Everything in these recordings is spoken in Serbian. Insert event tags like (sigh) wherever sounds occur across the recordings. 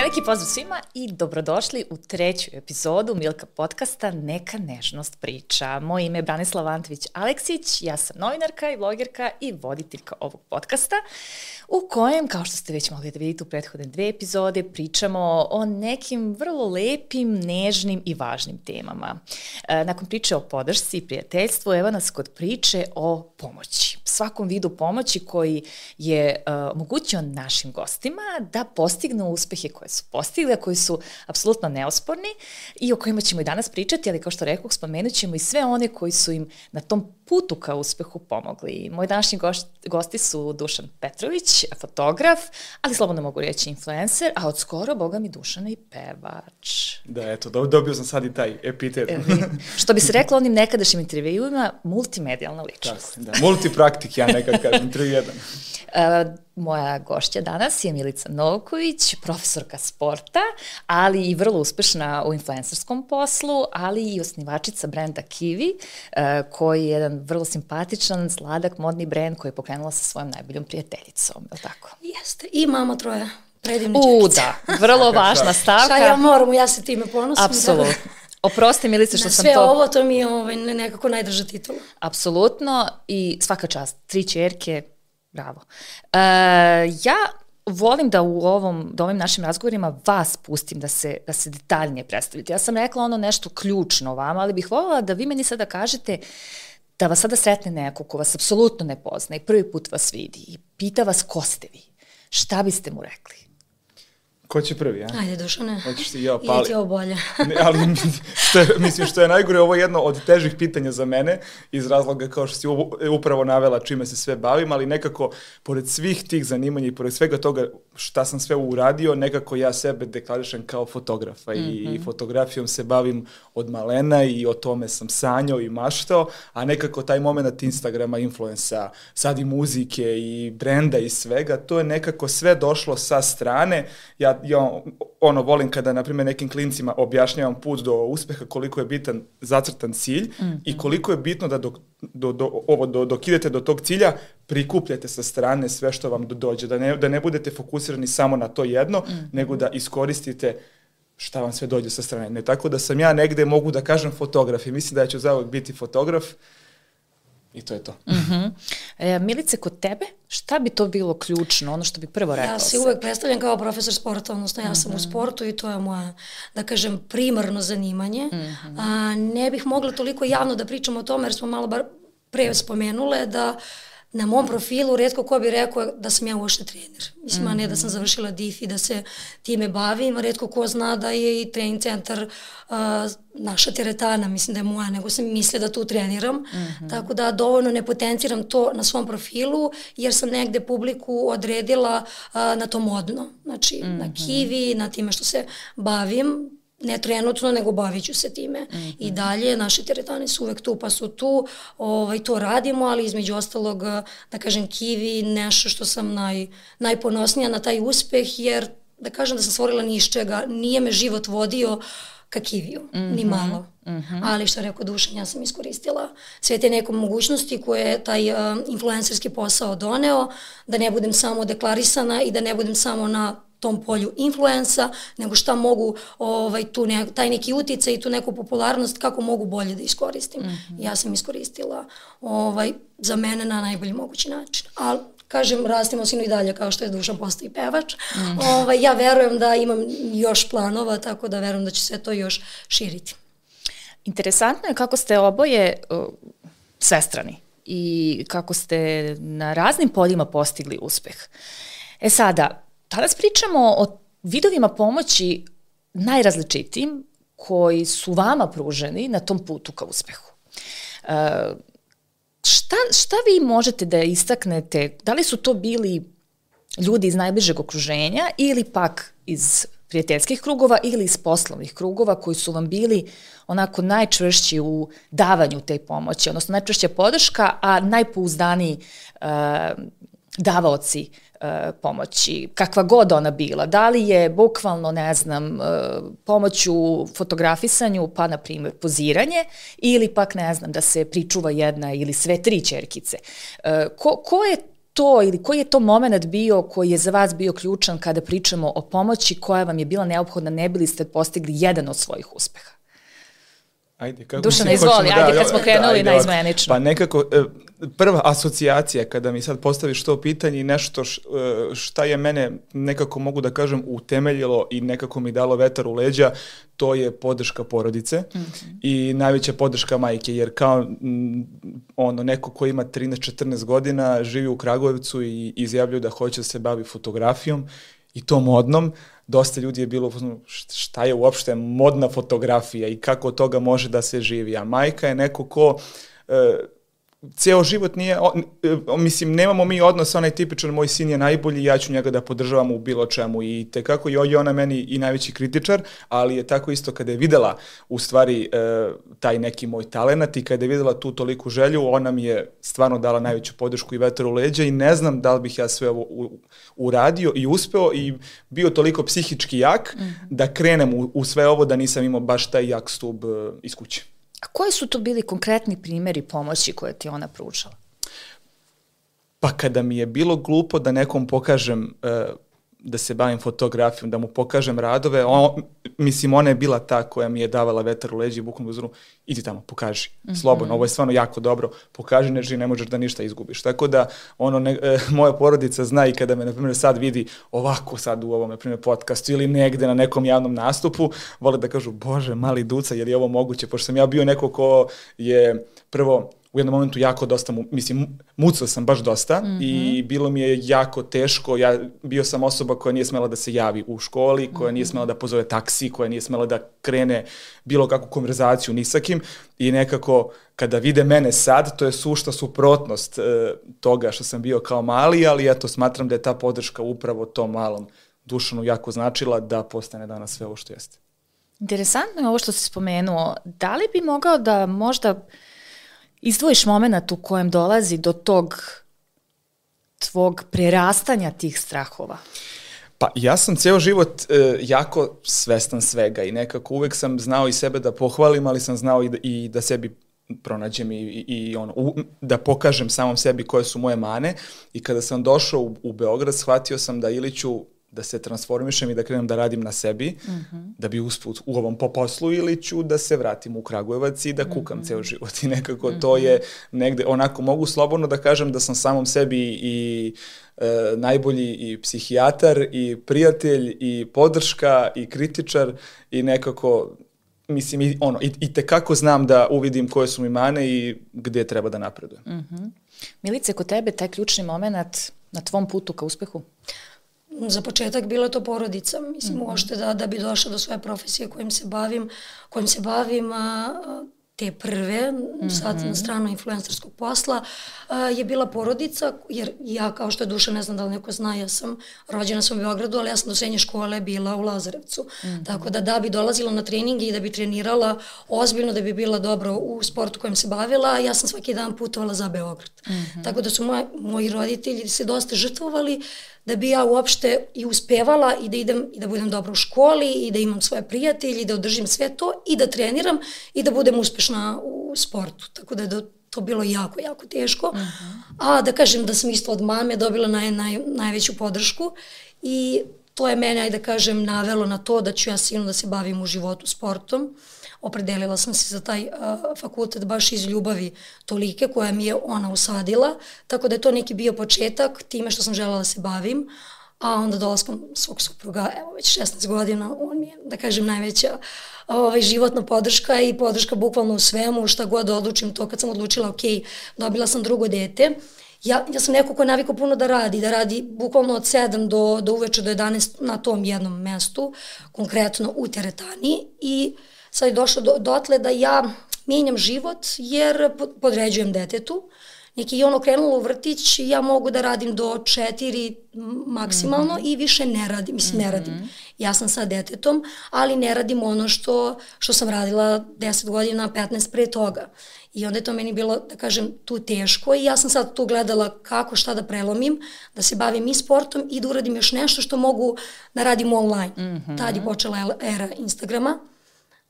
Veliki pozdrav svima i dobrodošli u treću epizodu Milka podcasta Neka nežnost priča. Moje ime je Branislav Antović Aleksić, ja sam novinarka i vlogerka i voditeljka ovog podcasta u kojem, kao što ste već mogli da vidite u prethodne dve epizode, pričamo o nekim vrlo lepim, nežnim i važnim temama. E, nakon priče o podršci i prijateljstvu, evo nas kod priče o pomoći. Svakom vidu pomoći koji je uh, omogućio našim gostima da postignu uspehe koje su postigli, a koji su apsolutno neosporni i o kojima ćemo i danas pričati, ali kao što rekao, spomenut ćemo i sve one koji su im na tom putu ka uspehu pomogli. Moji današnji gost, gosti su Dušan Petrović, fotograf, ali slobodno mogu reći influencer, a od skoro, boga mi, Dušan i pevač. Da, eto, dobio sam sad i taj epitet. E, što bi se reklo onim nekadašnjim intervjuima, multimedijalna ličnost. Tako, da, multipraktik, ja nekad kažem, intervju jedan. Uh, moja gošća danas je Milica Novković, profesorka sporta, ali i vrlo uspešna u influencerskom poslu, ali i osnivačica brenda Kiwi, uh, koji je jedan vrlo simpatičan, sladak, modni brend koji je pokrenula sa svojom najboljom prijateljicom, je li tako? Jeste, i mama troja predivne U, da, vrlo (laughs) važna stavka. Šta ja moram, ja se time ponosim. Apsolutno. Oprosti Milice što sam sve to... ovo, to mi je ovaj, nekako najdrža titula. Apsolutno i svaka čast. Tri čerke, bravo. E, ja volim da u ovom, da ovim našim razgovorima vas pustim da se, da se detaljnije predstavite. Ja sam rekla ono nešto ključno vama, ali bih voljela da vi meni sada kažete da vas sada sretne neko ko vas apsolutno ne pozna i prvi put vas vidi i pita vas ko ste vi. Šta biste mu rekli? Ko će prvi, ja? Ajde, Dušane. Hoćeš ti, ja, (laughs) pa ali... Ili ti ovo bolje. (laughs) ne, ali, što je, mislim, što je najgore, ovo je jedno od težih pitanja za mene, iz razloga kao što si upravo navela čime se sve bavim, ali nekako, pored svih tih zanimanja i pored svega toga šta sam sve uradio, nekako ja sebe deklarišem kao fotografa mm -hmm. i mhm. fotografijom se bavim od malena i o tome sam sanjao i maštao, a nekako taj moment Instagrama, influensa, sad i muzike i brenda i svega, to je nekako sve došlo sa strane. Ja, ja ono, volim kada, na primjer, nekim klincima objašnjavam put do uspeha, koliko je bitan zacrtan cilj mm -hmm. i koliko je bitno da dok, do, do, ovo, do, dok idete do tog cilja, prikupljate sa strane sve što vam dođe, da ne, da ne budete fokusirani samo na to jedno, mm -hmm. nego da iskoristite šta vam sve dođe sa strane. Ne tako da sam ja negde, mogu da kažem, fotograf i mislim da ja ću zauvek biti fotograf i to je to. Mm -hmm. e, Milice, kod tebe, šta bi to bilo ključno, ono što bi prvo rekao? Ja se uvek predstavljam kao profesor sporta, odnosno ja mm -hmm. sam u mhm. sportu i to je moja, da kažem, primarno zanimanje. Mm -hmm. A, ne bih mogla toliko javno da pričam o tome, jer smo malo bar pre spomenule da uh, na mom profilu redko ko bi rekao da sam ja uošte trener. Mislim, mm -hmm. a ne da sam mhm. završila DIF i da se time bavim, redko ko zna da je i trening centar uh, naša teretana, mislim da je moja, nego sam mislila da tu treniram. Mm -hmm. Tako da dovoljno ne potenciram to na svom profilu, jer sam negde publiku odredila uh, na to modno. Znači, mm -hmm. na mhm. kivi, na time što se bavim, ne trenutno, nego bavit ću se time. Mm -hmm. I dalje, naše teretane su uvek tu, pa su tu, ovaj, to radimo, ali između ostalog, da kažem, kivi, nešto što sam naj, najponosnija na taj uspeh, jer da kažem da sam stvorila ni iz čega, nije me život vodio ka kiviju, mm -hmm. ni mhm. malo. Mm -hmm. Ali što rekao Dušan, ja sam iskoristila sve te neke mogućnosti koje je taj uh, influencerski posao doneo, da ne budem samo deklarisana i da ne budem samo na tom polju influensa, nego šta mogu ovaj, tu ne, taj neki uticaj i tu neku popularnost, kako mogu bolje da iskoristim. Mm -hmm. Ja sam iskoristila ovaj, za mene na najbolji mogući način. Ali kažem, rastimo sinu i dalje kao što je Dušan postoji pevač. Mm. Ovaj, ja verujem da imam još planova, tako da verujem da će se to još širiti. Interesantno je kako ste oboje uh, svestrani i kako ste na raznim poljima postigli uspeh. E sada, Danas pričamo o vidovima pomoći najrazličitijim koji su vama pruženi na tom putu ka uspehu. Uh, šta, šta vi možete da istaknete? Da li su to bili ljudi iz najbližeg okruženja ili pak iz prijateljskih krugova ili iz poslovnih krugova koji su vam bili onako najčvršći u davanju te pomoći, odnosno najčvršća podrška, a najpouzdaniji uh, davaoci E, pomoći, kakva god ona bila. Da li je bukvalno, ne znam, e, pomoć u fotografisanju, pa na primjer poziranje, ili pak, ne znam, da se pričuva jedna ili sve tri čerkice. E, ko, ko je to ili koji je to moment bio koji je za vas bio ključan kada pričamo o pomoći koja vam je bila neophodna ne bili ste postigli jedan od svojih uspeha? Ajde, kako Dušana, izvoli, hoćemo ajde, da- kad smo da, krenuli ajde, na ovako. izmenično. Pa nekako, e, prva asocijacija kada mi sad postaviš to pitanje i nešto e, šta je mene nekako mogu da kažem utemeljilo i nekako mi dalo vetar u leđa, to je podrška porodice i najveća podrška majke, jer kao m, ono, neko ko ima 13-14 godina, živi u Kragujevcu i izjavljuje da hoće da se bavi fotografijom i to modnom, dosta ljudi je bilo u fazonu, "Št- šta je uopšte modna fotografija i kako toga može da se živi. A majka je neko ko e, ceo život nije, o, e, o, mislim, nemamo mi odnos onaj tipičan, moj sin je najbolji, ja ću njega da podržavam u bilo čemu i tekako je je ona meni i najveći kritičar, ali je tako isto kada je videla u stvari e, taj neki moj talenat i kada je videla tu toliku želju, ona mi je stvarno dala najveću podršku i vetar u leđa i ne znam da li bih ja sve ovo u, uradio i uspeo i bio toliko psihički jak da krenem u, u sve ovo da nisam imao baš taj jak stub e, iz kuće. A koji su to bili konkretni primjeri pomoći koje ti ona pružala? Pa kada mi je bilo glupo da nekom pokažem e, da se bavim fotografijom, da mu pokažem radove, on, mislim, ona je bila ta koja mi je davala vetar u leđi i bukvalno uzru, idi tamo, pokaži, slobodno, ovo je stvarno jako dobro, pokaži nešto ne možeš da ništa izgubiš. Tako da, ono, ne, e, moja porodica zna i kada me, na primjer, sad vidi ovako sad u ovom, na primjer, podcastu ili negde na nekom javnom nastupu, vole da kažu, bože, mali duca, je li ovo moguće, pošto sam ja bio neko ko je prvo u jednom momentu jako dosta, mu, mislim, mu- mucao sam baš dosta mm -hmm. i bilo mi je jako teško, ja bio sam osoba koja nije smela da se javi u školi, koja nije smela da pozove taksi, koja nije smela da krene bilo kakvu konverzaciju ni sa kim i nekako kada vide mene sad, to je sušta suprotnost e, toga što sam bio kao mali, ali eto, smatram da je ta podrška upravo tom malom Dušanu jako značila da postane danas sve ovo što jeste. Interesantno je ovo što si spomenuo. Da li bi mogao da možda izdvojiš moment u kojem dolazi do tog tvog prerastanja tih strahova? Pa ja sam ceo život e, jako svestan svega i nekako uvek sam znao i sebe da pohvalim, ali sam znao i da, i da sebi pronađem i, i, i ono, u, da pokažem samom sebi koje su moje mane i kada sam došao u, u Beograd shvatio sam da ili ću da se transformišem i da krenem da radim na sebi, mm -hmm. da bi usput u ovom po poslu ili ću da se vratim u Kragujevac i da kukam mm -hmm. ceo život i nekako mm -hmm. to je negde, onako mogu slobodno da kažem da sam samom sebi i e, najbolji i psihijatar i prijatelj i podrška i kritičar i nekako mislim i ono i, i tekako znam da uvidim koje su mi mane i gde treba da napredujem. Mm -hmm. Milice, kod tebe taj ključni moment na tvom putu ka uspehu? Za početak bila to porodica, mislim mm -hmm. uošte da, da bi došla do svoje profesije kojim se bavim, kojim se bavim a, a, te prve, mm -hmm. sad na stranu influencerskog posla, a, je bila porodica, jer ja kao što je duša, ne znam da li neko zna, ja sam rođena sam u Beogradu, ali ja sam do srednje škole bila u Lazarevcu. Mm -hmm. Tako da da bi dolazila na treninge i da bi trenirala ozbiljno, da bi bila dobro u sportu kojem se bavila, ja sam svaki dan putovala za Beograd. Mm -hmm. Tako da su moj, moji roditelji se dosta žrtvovali da bi ja uopšte i uspevala i da idem i da budem dobra u školi i da imam svoje prijatelje i da održim sve to i da treniram i da budem uspešna u sportu. Tako da je to bilo jako, jako teško. Uh -huh. A da kažem da sam isto od mame dobila naj, naj, najveću podršku i to je mene, ajde da kažem, navelo na to da ću ja silno da se bavim u životu sportom. Opredelila sam se za taj uh, fakultet baš iz ljubavi tolike koja mi je ona usadila, tako da je to neki bio početak time što sam želela da se bavim, a onda dolaskom svog supruga, evo već 16 godina, on mi je, da kažem, najveća ovaj, životna podrška i podrška bukvalno u svemu, šta god odlučim, to kad sam odlučila, ok, dobila sam drugo dete, ja, ja sam neko ko je naviko puno da radi, da radi bukvalno od 7 do, do uveče do 11 na tom jednom mestu, konkretno u teretani i sad je došlo do, dotle da ja mijenjam život jer podređujem detetu. Neki je ono krenulo u vrtić i ja mogu da radim do četiri maksimalno mm -hmm. i više ne radim, mislim ne radim. Mm -hmm. Ja sam sa detetom, ali ne radim ono što, što sam radila 10 godina, 15 pre toga. I onda je to meni bilo, da kažem, tu teško i ja sam sad tu gledala kako šta da prelomim, da se bavim i sportom i da uradim još nešto što mogu da radim online. Mm -hmm. Tad je počela era Instagrama,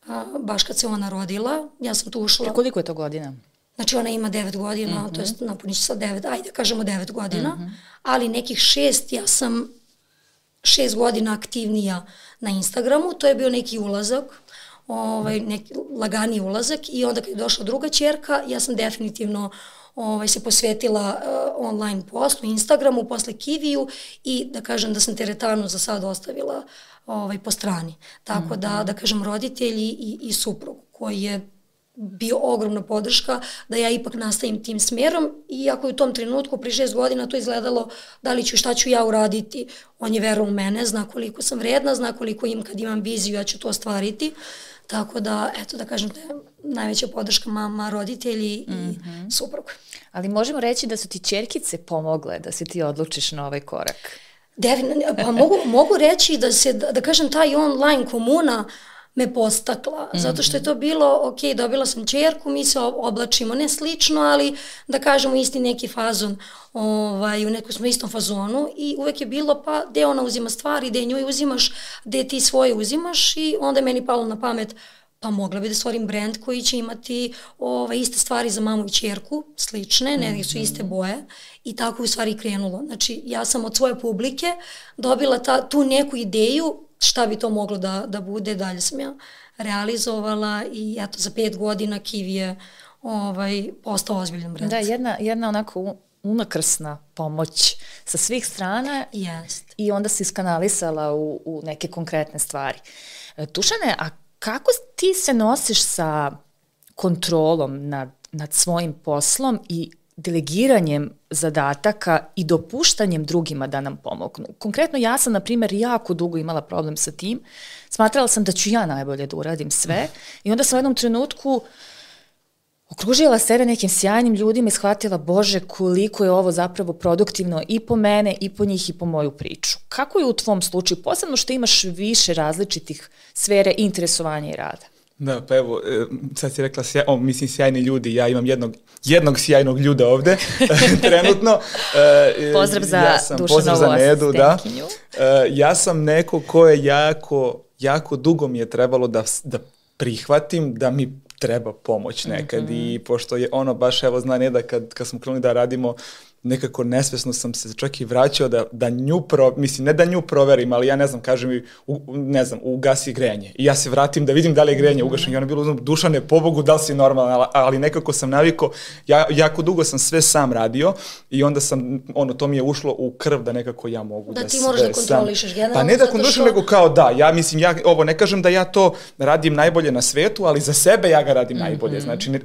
a, baš kad se ona rodila, ja sam tu ušla. E koliko je to godina? Znači ona ima 9 godina, mm -hmm. to jest napuniće sa 9, ajde kažemo 9 godina, mm -hmm. ali nekih šest ja sam šest godina aktivnija na Instagramu, to je bio neki ulazak, ovaj, neki lagani ulazak i onda kad je došla druga čerka, ja sam definitivno ovaj, se posvetila uh, online poslu, Instagramu, posle Kiviju i da kažem da sam teretanu za sad ostavila ovaj, po strani. Tako mm -hmm. da, mhm. da kažem, roditelji i, i suprug koji je bio ogromna podrška da ja ipak nastavim tim smerom iako je u tom trenutku pri šest godina to izgledalo da li ću šta ću ja uraditi, on je verao u mene, zna koliko sam vredna, zna koliko im kad imam viziju ja ću to ostvariti. Tako da, eto da kažem, da je najveća podrška mama, roditelji mm -hmm. i mhm. suprug. Ali možemo reći da su ti čerkice pomogle da se ti odlučiš na ovaj korak? Pa mogu, mogu reći da se, da, da kažem, taj online komuna me postakla, mm -hmm. zato što je to bilo, ok, dobila sam čerku, mi se oblačimo, ne slično, ali da kažemo isti neki fazon, ovaj, u nekom smo istom fazonu i uvek je bilo pa gde ona uzima stvari, gde njoj uzimaš, gde ti svoje uzimaš i onda je meni palo na pamet pa mogla bi da stvorim brend koji će imati ovaj, iste stvari za mamu i čerku, slične, ne su iste boje i tako u stvari krenulo. Znači ja sam od svoje publike dobila ta, tu neku ideju šta bi to moglo da, da bude, dalje sam ja realizovala i eto za pet godina Kiwi je ovaj, postao ozbiljan brend. Da, jedna, jedna onako unakrsna pomoć sa svih strana Jest. i onda si iskanalisala u, u neke konkretne stvari. E, Tušane, a kako ti se nosiš sa kontrolom nad, nad svojim poslom i delegiranjem zadataka i dopuštanjem drugima da nam pomognu. Konkretno ja sam, na primjer, jako dugo imala problem sa tim. Smatrala sam da ću ja najbolje da uradim sve i onda sam u jednom trenutku okružila sebe nekim sjajnim ljudima i shvatila, bože, koliko je ovo zapravo produktivno i po mene, i po njih, i po moju priču. Kako je u tvom slučaju, posebno što imaš više različitih sfere interesovanja i rada? Da, pa evo, e, sad si rekla, sjaj, o, mislim, sjajni ljudi, ja imam jednog, jednog sjajnog ljuda ovde, (laughs) trenutno. E, pozdrav za ja sam, pozdrav za Nedu, da. E, ja sam neko ko je jako, jako dugo mi je trebalo da, da prihvatim da mi treba pomoć nekad mm -hmm. i pošto je ono baš evo zna Neda kad, kad smo krenuli da radimo nekako nesvesno sam se čak i vraćao da, da nju, pro, mislim, ne da nju proverim, ali ja ne znam, kažem mi, u, ne znam, ugasi grejanje. I ja se vratim da vidim da li je grejanje ugašeno. I ono je bilo, dušane, pobogu, da li si normalan, ali, ali nekako sam naviko, ja, jako dugo sam sve sam radio i onda sam, ono, to mi je ušlo u krv da nekako ja mogu da, da ti možeš da kontrolišeš generalno. Pa ne da kontrolišem, što... nego kao da, ja mislim, ja, ovo, ne kažem da ja to radim najbolje na svetu, ali za sebe ja ga radim mm -hmm. najbolje. Znači, ne,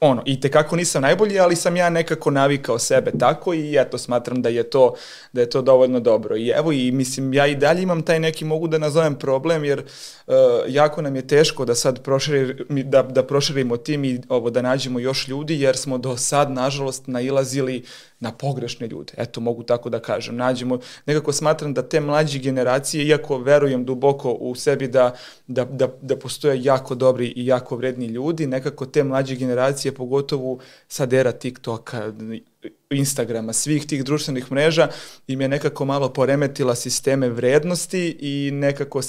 ono, i te kako nisam najbolji, ali sam ja nekako navikao sebe tako i eto, smatram da je to, da je to dovoljno dobro. I evo, i mislim, ja i dalje imam taj neki, mogu da nazovem problem, jer uh, jako nam je teško da sad proširi, da, da proširimo tim i ovo, da nađemo još ljudi, jer smo do sad, nažalost, nailazili na pogrešne ljude. Eto, mogu tako da kažem. Nađemo, nekako smatram da te mlađe generacije, iako verujem duboko u sebi da, da, da, da postoje jako dobri i jako vredni ljudi, nekako te mlađe generacije, pogotovo sad era TikToka, Instagrama, svih tih društvenih mreža im je nekako malo poremetila sisteme vrednosti i nekako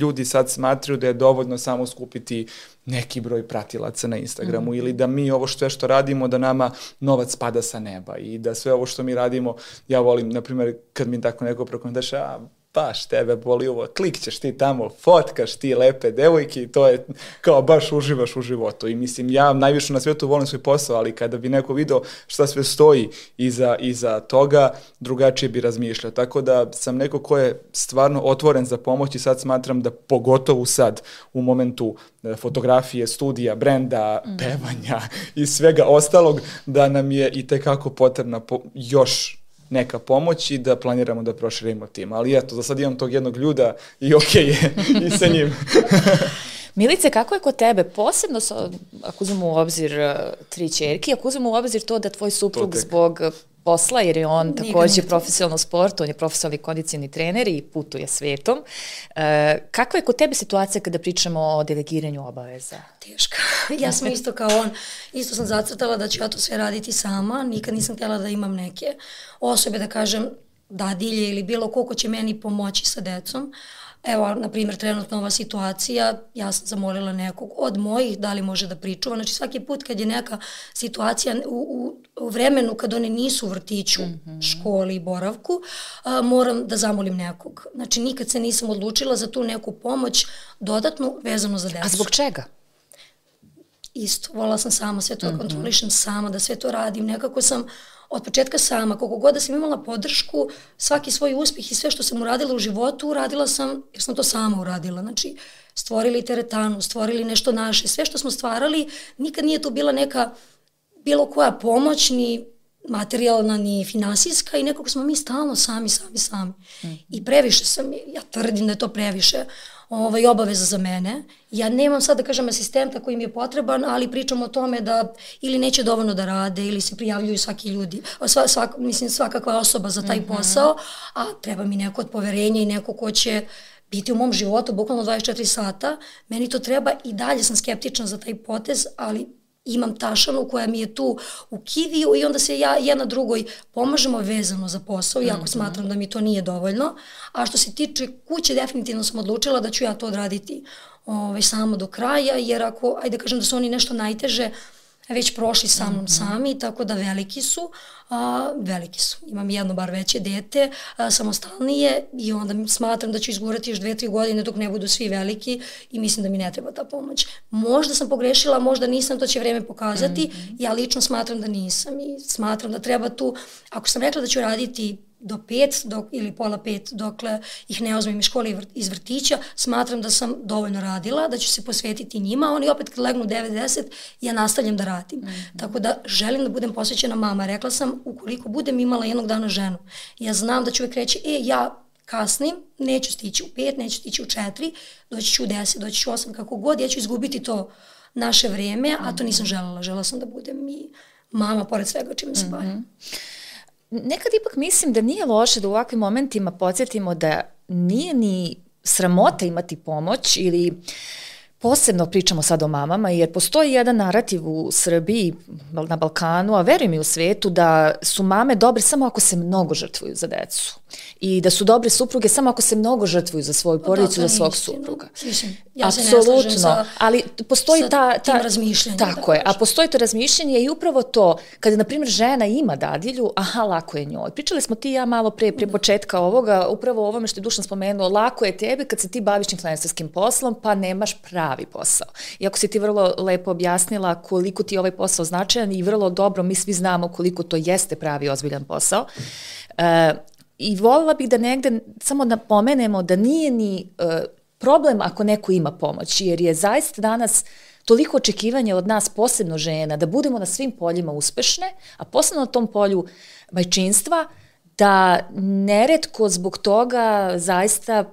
ljudi sad smatruju da je dovoljno samo skupiti neki broj pratilaca na Instagramu mm ili da mi ovo sve što radimo da nama novac pada sa neba i da sve ovo što mi radimo, ja volim, na primjer, kad mi tako neko prokomentariše, a baš tebe boli ovo, klikćeš ti tamo, fotkaš ti lepe devojke i to je kao baš uživaš u životu. I mislim, ja najviše na svijetu volim svoj posao, ali kada bi neko video šta sve stoji iza, iza toga, drugačije bi razmišljao. Tako da sam neko ko je stvarno otvoren za pomoć i sad smatram da pogotovo sad u momentu e, fotografije, studija, brenda, mm. pevanja i svega ostalog, da nam je i tekako potrebna po, još neka pomoć i da planiramo da proširimo tim. Ali eto, za sad imam tog jednog ljuda i okej okay je i sa njim. (laughs) Milice, kako je kod tebe? Posebno, ako uzmemo u obzir uh, tri čerke, ako uzmemo u obzir to da tvoj suprug zbog posla, jer je on takođe profesionalno sport, on je profesionalni kondicijni trener i putuje svetom. E, kakva je kod tebe situacija kada pričamo o delegiranju obaveza? Teška. Ja sam isto kao on, isto sam zacrtala da ću ja to sve raditi sama, nikad nisam htjela da imam neke osobe, da kažem, dadilje ili bilo koliko će meni pomoći sa decom, Evo, na primjer, trenutno ova situacija, ja sam zamolila nekog od mojih da li može da pričuva. Znači, svaki put kad je neka situacija u, u, u vremenu kad oni nisu u vrtiću, mm -hmm. školi i boravku, a, moram da zamolim nekog. Znači, nikad se nisam odlučila za tu neku pomoć dodatnu vezanu za decu. A zbog čega? Isto, volala sam sama sve to mm -hmm. kontrolišem, sama da sve to radim. Nekako sam od početka sama, koliko god da sam imala podršku, svaki svoj uspeh i sve što sam uradila u životu, uradila sam, jer sam to sama uradila. Znači, stvorili teretanu, stvorili nešto naše, sve što smo stvarali, nikad nije to bila neka bilo koja pomoć, ni materijalna, ni finansijska i nekako smo mi stalno sami, sami, sami. Mm -hmm. I previše sam, ja tvrdim da je to previše ovaj, obaveza za mene. Ja nemam sad da kažem asistenta koji mi je potreban, ali pričam o tome da ili neće dovoljno da rade ili se prijavljuju svaki ljudi, sva, svak, mislim svakakva osoba za taj mm -hmm. posao, a treba mi neko od poverenja i neko ko će biti u mom životu bukvalno 24 sata. Meni to treba i dalje sam skeptična za taj potez, ali imam tašanu koja mi je tu u kiviju i onda se ja jedna drugoj pomažemo vezano za posao, iako mm -hmm. smatram da mi to nije dovoljno. A što se tiče kuće, definitivno sam odlučila da ću ja to odraditi ovaj, samo do kraja, jer ako, ajde kažem da su oni nešto najteže, uh, već prošli sa mnom mm -hmm. sami, tako da veliki su, a, veliki su. Imam jedno bar veće dete, a, samostalnije i onda smatram da ću izgurati još dve, tri godine dok ne budu svi veliki i mislim da mi ne treba ta pomoć. Možda sam pogrešila, možda nisam, to će vreme pokazati. Mm -hmm. Ja lično smatram da nisam i smatram da treba tu, ako sam rekla da ću raditi do pet dok, ili pola pet dokle ih ne ozmem iz škole iz vrtića, smatram da sam dovoljno radila, da ću se posvetiti njima, oni opet kad legnu 90, ja nastavljam da radim. Mm -hmm. Tako da želim da budem posvećena mama. Rekla sam, ukoliko budem imala jednog dana ženu, ja znam da ću uvek reći, e, ja kasnim, neću stići u pet, neću stići u četiri, doći ću u deset, doći ću u osam, kako god, ja ću izgubiti to naše vreme, a to nisam želela. Žela sam da budem i mama pored svega čime se bavim. Mm -hmm nekad ipak mislim da nije loše da u ovakvim momentima podsjetimo da nije ni sramota imati pomoć ili Posebno pričamo sad o mamama, jer postoji jedan narativ u Srbiji, na Balkanu, a verujem i u svetu, da su mame dobre samo ako se mnogo žrtvuju za decu i da su dobre supruge samo ako se mnogo žrtvuju za svoju porodicu, da, za svog istina. supruga. Mislim, ja Apsolutno, se ne sa, ali postoji ta, ta razmišljanje. Tako da je, a postoji to razmišljanje i upravo to, kada na primjer žena ima dadilju, aha, lako je njoj. Pričali smo ti i ja malo pre, pre da. početka ovoga, upravo o ovome što je Dušan spomenuo, lako je tebi kad se ti baviš influencerskim poslom, pa nemaš pravi posao. Iako si ti vrlo lepo objasnila koliko ti je ovaj posao značajan i vrlo dobro, mi svi znamo koliko to jeste pravi ozbiljan posao. E, I volila bih da negde samo napomenemo da nije ni uh, problem ako neko ima pomoć, jer je zaista danas toliko očekivanja od nas, posebno žena, da budemo na svim poljima uspešne, a posebno na tom polju majčinstva, da neretko zbog toga zaista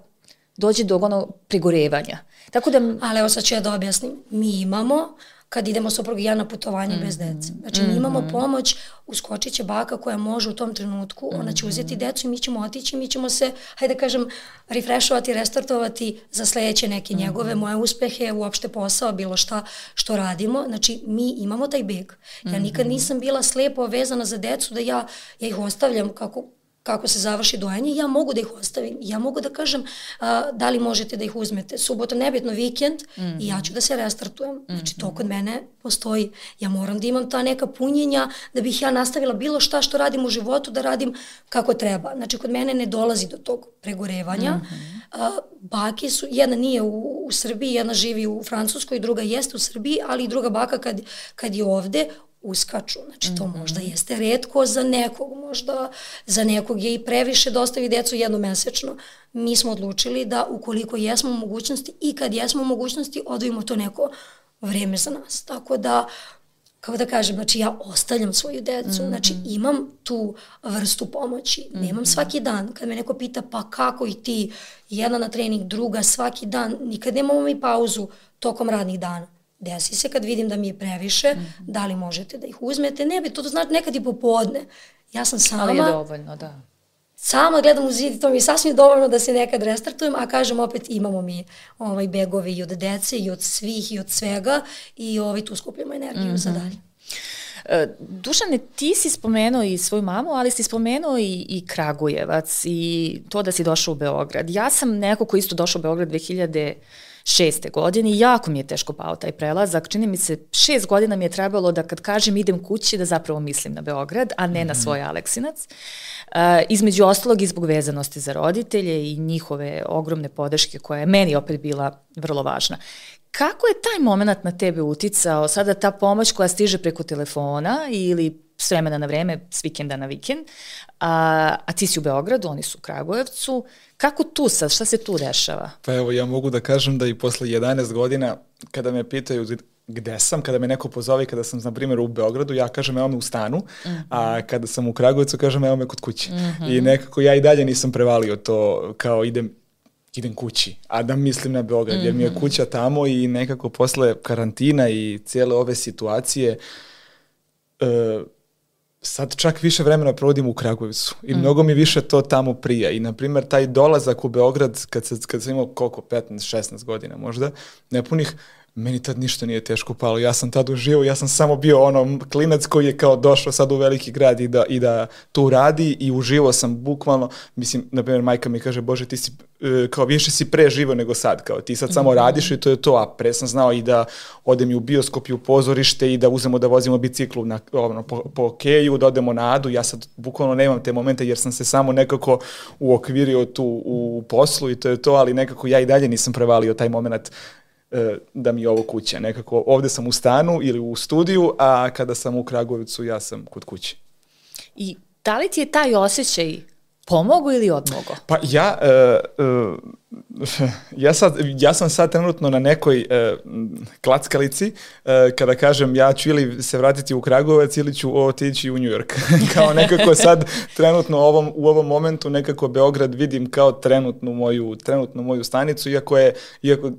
dođe do onog pregorevanja. Tako da... Ali evo sad ću ja da objasnim. Mi imamo kad idemo suprug i ja na putovanje mm -hmm. bez dece. Znači, mi imamo mhm. pomoć, uskočit će baka koja može u tom trenutku, mm -hmm. ona će uzeti mhm. decu i mi ćemo otići, mi ćemo se, hajde da kažem, refreshovati, restartovati za sledeće neke mhm. njegove, mm -hmm. moje uspehe, uopšte posao, bilo šta što radimo. Znači, mi imamo taj beg. Ja nikad nisam bila slepo vezana za decu da ja, ja ih ostavljam kako kako se završi dojenje, ja mogu da ih ostavim. Ja mogu da kažem a, da li možete da ih uzmete. Subota, nebitno, vikend mm -hmm. i ja ću da se restartujem. Znači, to kod mene postoji. Ja moram da imam ta neka punjenja da bih ja nastavila bilo šta što radim u životu da radim kako treba. Znači, kod mene ne dolazi do tog pregorevanja. Mm -hmm. a, bake su, jedna nije u, u Srbiji, jedna živi u Francuskoj, druga jeste u Srbiji, ali i druga baka kad, kad je ovde, uskaču. Znači to mm -hmm. možda jeste redko za nekog, možda za nekog je i previše da ostavi decu jednomesečno. Mi smo odlučili da ukoliko jesmo u mogućnosti i kad jesmo u mogućnosti odvojimo to neko vreme za nas. Tako da kako da kažem, znači ja ostavljam svoju decu, mm -hmm. znači imam tu vrstu pomoći, mm -hmm. nemam svaki dan, kad me neko pita pa kako i ti, jedna na trening, druga svaki dan, nikad nemamo mi pauzu tokom radnih dana Desi se kad vidim da mi je previše, mm -hmm. da li možete da ih uzmete, ne bi, to, to znači nekad i popodne. Ja sam sama... Ali je dovoljno, da. Sama gledam u zid to mi je sasvim dovoljno da se nekad restartujem, a kažem opet imamo mi ovaj, begove i od dece i od svih i od svega i ovaj, tu skupljamo energiju mm -hmm. za dalje. E, Dušane, ti si spomenuo i svoju mamu, ali si spomenuo i, i Kragujevac i to da si došao u Beograd. Ja sam neko ko isto došao u Beograd 2000 šeste godine i jako mi je teško pao taj prelazak. Čini mi se, šest godina mi je trebalo da kad kažem idem kući da zapravo mislim na Beograd, a ne mm -hmm. na mhm. svoj Aleksinac. Uh, između ostalog i zbog vezanosti za roditelje i njihove ogromne podrške koja je meni opet bila vrlo važna. Kako je taj moment na tebe uticao? Sada ta pomoć koja stiže preko telefona ili s vremena na vreme, s vikenda na vikend, a, a ti si u Beogradu, oni su u Kragujevcu. Kako tu sad, šta se tu dešava? Pa evo, ja mogu da kažem da i posle 11 godina, kada me pitaju gde sam, kada me neko pozove kada sam, na primjer, u Beogradu, ja kažem evo me u stanu, mm -hmm. a kada sam u Kragujevcu, kažem evo me kod kuće. Mm -hmm. I nekako ja i dalje nisam prevalio to kao idem idem kući, a da mislim na Beograd, mm -hmm. jer mi je mhm. kuća tamo i nekako posle karantina i cijele ove situacije uh, sad čak više vremena provodim u Kragujevcu i mm. mnogo mi više to tamo prija i na primjer taj dolazak u Beograd kad, se, kad sam imao koliko, 15-16 godina možda, nepunih, meni tad ništa nije teško palo. Ja sam tad uživao, ja sam samo bio ono klinac koji je kao došao sad u veliki grad i da, i da tu radi i uživao sam bukvalno, mislim, na primjer, majka mi kaže, Bože, ti si e, kao više si pre živo nego sad, kao ti sad samo -hmm. radiš i to je to, a pre sam znao i da odem i u bioskop i u pozorište i da uzemo da vozimo biciklu na, ono, po, po keju, da odemo na adu, ja sad bukvalno nemam te momente jer sam se samo nekako uokvirio tu u poslu i to je to, ali nekako ja i dalje nisam prevalio taj moment da mi je ovo kuća. Nekako ovde sam u stanu ili u studiju, a kada sam u Kragovicu ja sam kod kuće. I da li ti je taj osjećaj pomogu ili odmogo? Pa ja, uh, uh, (laughs) ja, sad, ja sam sad trenutno na nekoj uh, klackalici uh, kada kažem ja ću ili se vratiti u Kragovac ili ću otići u New York. (laughs) kao nekako sad trenutno ovom, u ovom momentu nekako Beograd vidim kao trenutnu moju, trenutnu moju stanicu, iako je, iako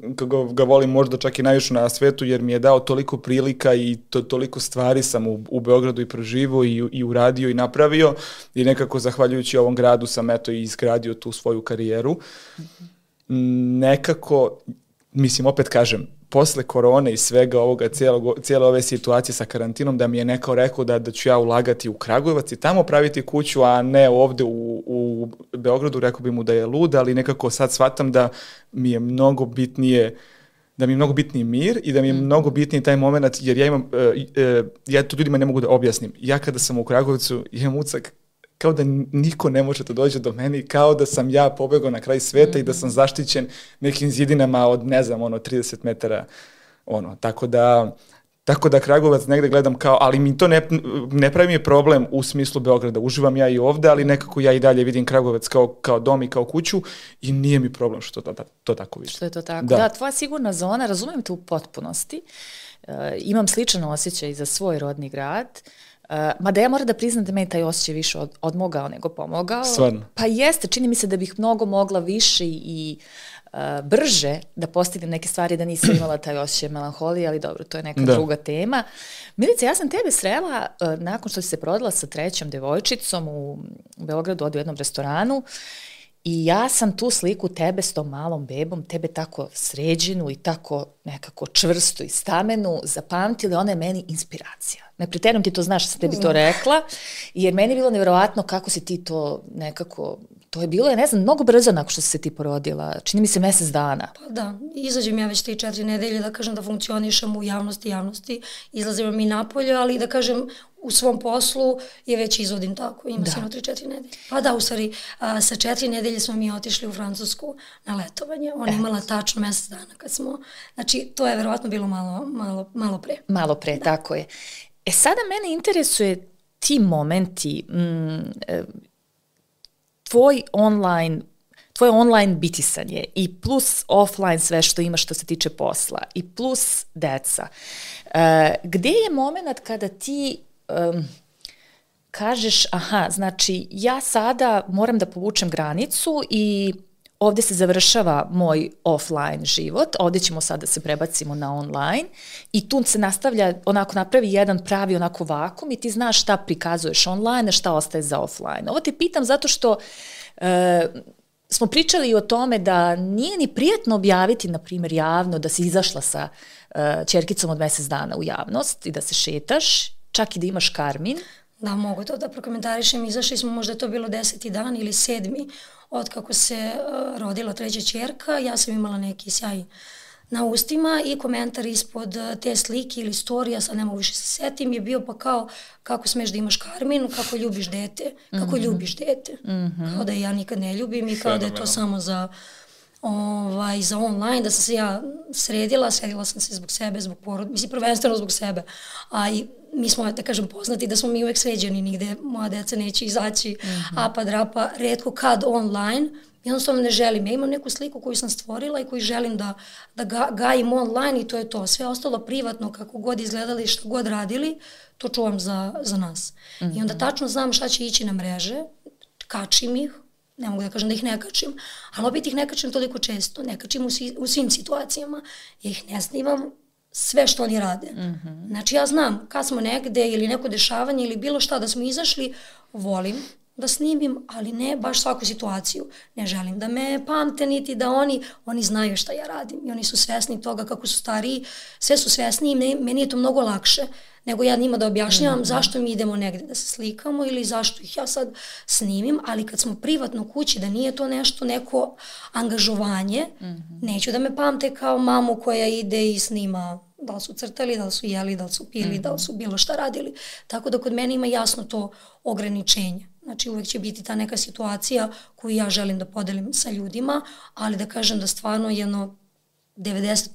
ga volim možda čak i najviše na svetu, jer mi je dao toliko prilika i to, toliko stvari sam u, u Beogradu i proživo i, i uradio i napravio i nekako zahvaljujući ovom gradu sam eto i izgradio tu svoju karijeru. Nekako, mislim, opet kažem, posle korone i svega ovoga, cijelo, cijele ove situacije sa karantinom, da mi je neko rekao da, da ću ja ulagati u Kragujevac i tamo praviti kuću, a ne ovde u, u Beogradu, rekao bi mu da je lud, ali nekako sad shvatam da mi je mnogo bitnije da mi je mnogo bitniji mir i da mi je mm. mnogo bitniji taj moment, jer ja imam, uh, uh, ja to ljudima ne mogu da objasnim. Ja kada sam u Kragovicu imam ucak kao da niko ne može da dođe do mene kao da sam ja pobegao na kraj sveta mm -hmm. i da sam zaštićen nekim zidinama od, ne znam, ono, 30 metara, ono, tako da, Tako da Kragovac negde gledam kao, ali mi to ne, ne pravi mi problem u smislu Beograda. Uživam ja i ovde, ali nekako ja i dalje vidim Kragovac kao, kao dom i kao kuću i nije mi problem što to, to, to tako vidim. Što je to tako. Da, da tvoja sigurna zona, razumem te u potpunosti. Uh, imam sličan osjećaj za svoj rodni grad. Uh, Uh, mada ja moram da priznam da meni taj osjećaj više od, odmogao nego pomogao. Stvarno? Pa jeste, čini mi se da bih mnogo mogla više i uh, brže da postignem neke stvari da nisam imala taj osjećaj melanholije, ali dobro, to je neka da. druga tema. Milice, ja sam tebe srela uh, nakon što si se prodala sa trećom devojčicom u Beogradu od u jednom restoranu I ja sam tu sliku tebe s tom malom bebom, tebe tako sređenu i tako nekako čvrstu i stamenu zapamtili, ona je meni inspiracija. Ne preteram ti to, znaš, sam tebi to mm. rekla, jer meni je bilo nevjerovatno kako si ti to nekako to je bilo, ja ne znam, mnogo brzo nakon što si se ti porodila. Čini mi se mesec dana. Pa da, izađem ja već 3-4 nedelje da kažem da funkcionišem u javnosti javnosti. Izlazim mi napolje, ali da kažem u svom poslu je već izvodim tako, ima da. sigurno 3-4 nedelje. Pa da, u stvari, a, sa 4 nedelje smo mi otišli u Francusku na letovanje. Ona imala tačno mesec dana kad smo, znači to je verovatno bilo malo, malo, malo pre. Malo pre, da. tako je. E sada mene interesuje ti momenti, mm, e, tvoj online tvoje online bitisanje i plus offline sve što imaš što se tiče posla i plus deca. E, gde je moment kada ti um, kažeš, aha, znači ja sada moram da povučem granicu i ovde se završava moj offline život, ovde ćemo sada da se prebacimo na online i tu se nastavlja, onako napravi jedan pravi onako vakum i ti znaš šta prikazuješ online, a šta ostaje za offline. Ovo te pitam zato što e, smo pričali o tome da nije ni prijatno objaviti, na primjer, javno da si izašla sa uh, čerkicom od mesec dana u javnost i da se šetaš čak i da imaš karmin. Da, mogu to da prokomentarišem. Izašli smo, možda to bilo deseti dan ili sedmi, od kako se uh, rodila treća čerka. Ja sam imala neki sjaj na ustima i komentar ispod uh, te slike ili storija, sad ne mogu više se setim, je bio pa kao kako smeš da imaš karmin, kako ljubiš dete, kako mm -hmm. ljubiš dete. Mm -hmm. Kao da ja nikad ne ljubim i kao da je to samo za ovaj, za online, da sam se ja sredila, sredila sam se zbog sebe, zbog porod, mislim prvenstveno zbog sebe, a i mi smo, da kažem, poznati da smo mi uvek sređeni, nigde moja deca neće izaći mm -hmm. apa drapa, redko kad online, jednostavno ne želim. Ja imam neku sliku koju sam stvorila i koju želim da, da ga, gajim online i to je to. Sve ostalo privatno, kako god izgledali, što god radili, to čuvam za, za nas. Mm -hmm. I onda mhm. tačno znam šta će ići na mreže, kačim ih, ne mogu da kažem da ih ne kačim, ali opet ih ne kačim toliko često, ne kačim u, svi, u svim situacijama, ja ih ne snimam sve što oni rade. Mm -hmm. Znači ja znam kad smo negde ili neko dešavanje ili bilo šta da smo izašli, volim da snimim, ali ne baš svaku situaciju. Ne želim da me pamte niti da oni, oni znaju šta ja radim i oni su svesni toga kako su stariji, sve su svesni i ne, meni je to mnogo lakše nego ja njima da objašnjavam mm -hmm. zašto mi idemo negde da se slikamo ili zašto ih ja sad snimim, ali kad smo privatno kući, da nije to nešto, neko angažovanje, mm -hmm. neću da me pamte kao mamu koja ide i snima da li su crtali, da li su jeli, da li su pili, mm -hmm. da li su bilo šta radili. Tako da kod mene ima jasno to ograničenje. Znači uvek će biti ta neka situacija koju ja želim da podelim sa ljudima, ali da kažem da stvarno jedno 90%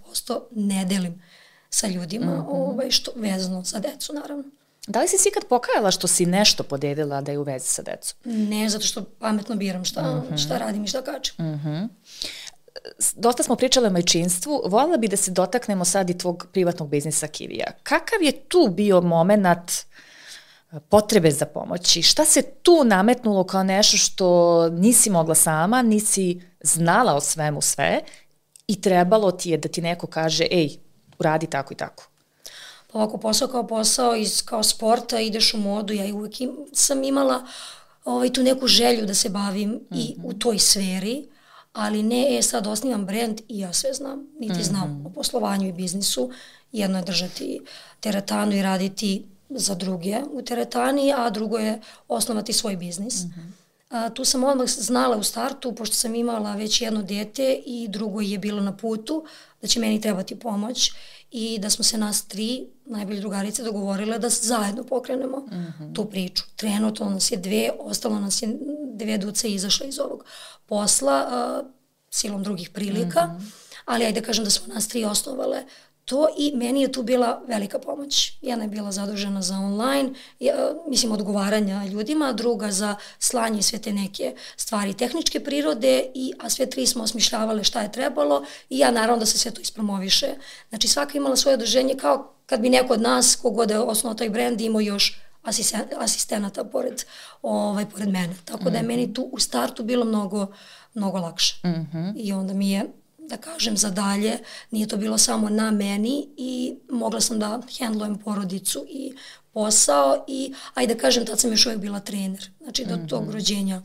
ne delim sa ljudima, mm -hmm. ovaj, što, vezano za decu, naravno. Da li si si ikad pokajala što si nešto podelila da je u vezi sa decom? Ne, zato što pametno biram šta, mm -hmm. šta radim i šta kažem. Mm -hmm. Dosta smo pričale o majčinstvu, voljela bi da se dotaknemo sad i tvog privatnog biznisa Kivija. Kakav je tu bio moment potrebe za pomoći? Šta se tu nametnulo kao nešto što nisi mogla sama, nisi znala o svemu sve i trebalo ti je da ti neko kaže, ej, uradi tako i tako? Pa ovako posao kao posao, iz, kao sporta, ideš u modu, ja i uvek im, sam imala ovaj, tu neku želju da se bavim mm -hmm. i u mhm. toj sferi, ali ne, e, sad osnivam brend i ja sve znam, niti mm -hmm. znam o poslovanju i biznisu. Jedno je držati teretanu i raditi za druge u teretani, a drugo je osnovati svoj biznis. Mm -hmm. A, tu sam odmah znala u startu, pošto sam imala već jedno dete i drugo je bilo na putu, da će meni trebati pomoć i da smo se nas tri, najbolje drugarice, dogovorile da zajedno pokrenemo mm -hmm. tu priču. Trenutno nas je dve, ostalo nas je dve duce izašle iz ovog posla a, silom drugih prilika, mm -hmm. ali ajde kažem da smo nas tri osnovale to i meni je tu bila velika pomoć. Jedna je bila zadužena za online, mislim odgovaranja ljudima, druga za slanje sve te neke stvari tehničke prirode, i, a sve tri smo osmišljavale šta je trebalo i ja naravno da se sve to ispromoviše. Znači svaka imala svoje održenje kao kad bi neko od nas, kogod je osnovao taj brend, imao još asistenata pored, ovaj, pored mene. Tako da je meni mhm. tu u startu bilo mnogo, mnogo lakše. Mm -hmm. I onda mi je da kažem, za dalje. Nije to bilo samo na meni i mogla sam da hendlujem porodicu i posao i, ajde da kažem, tad sam još uvek bila trener. Znači, do mm -hmm. tog rođenja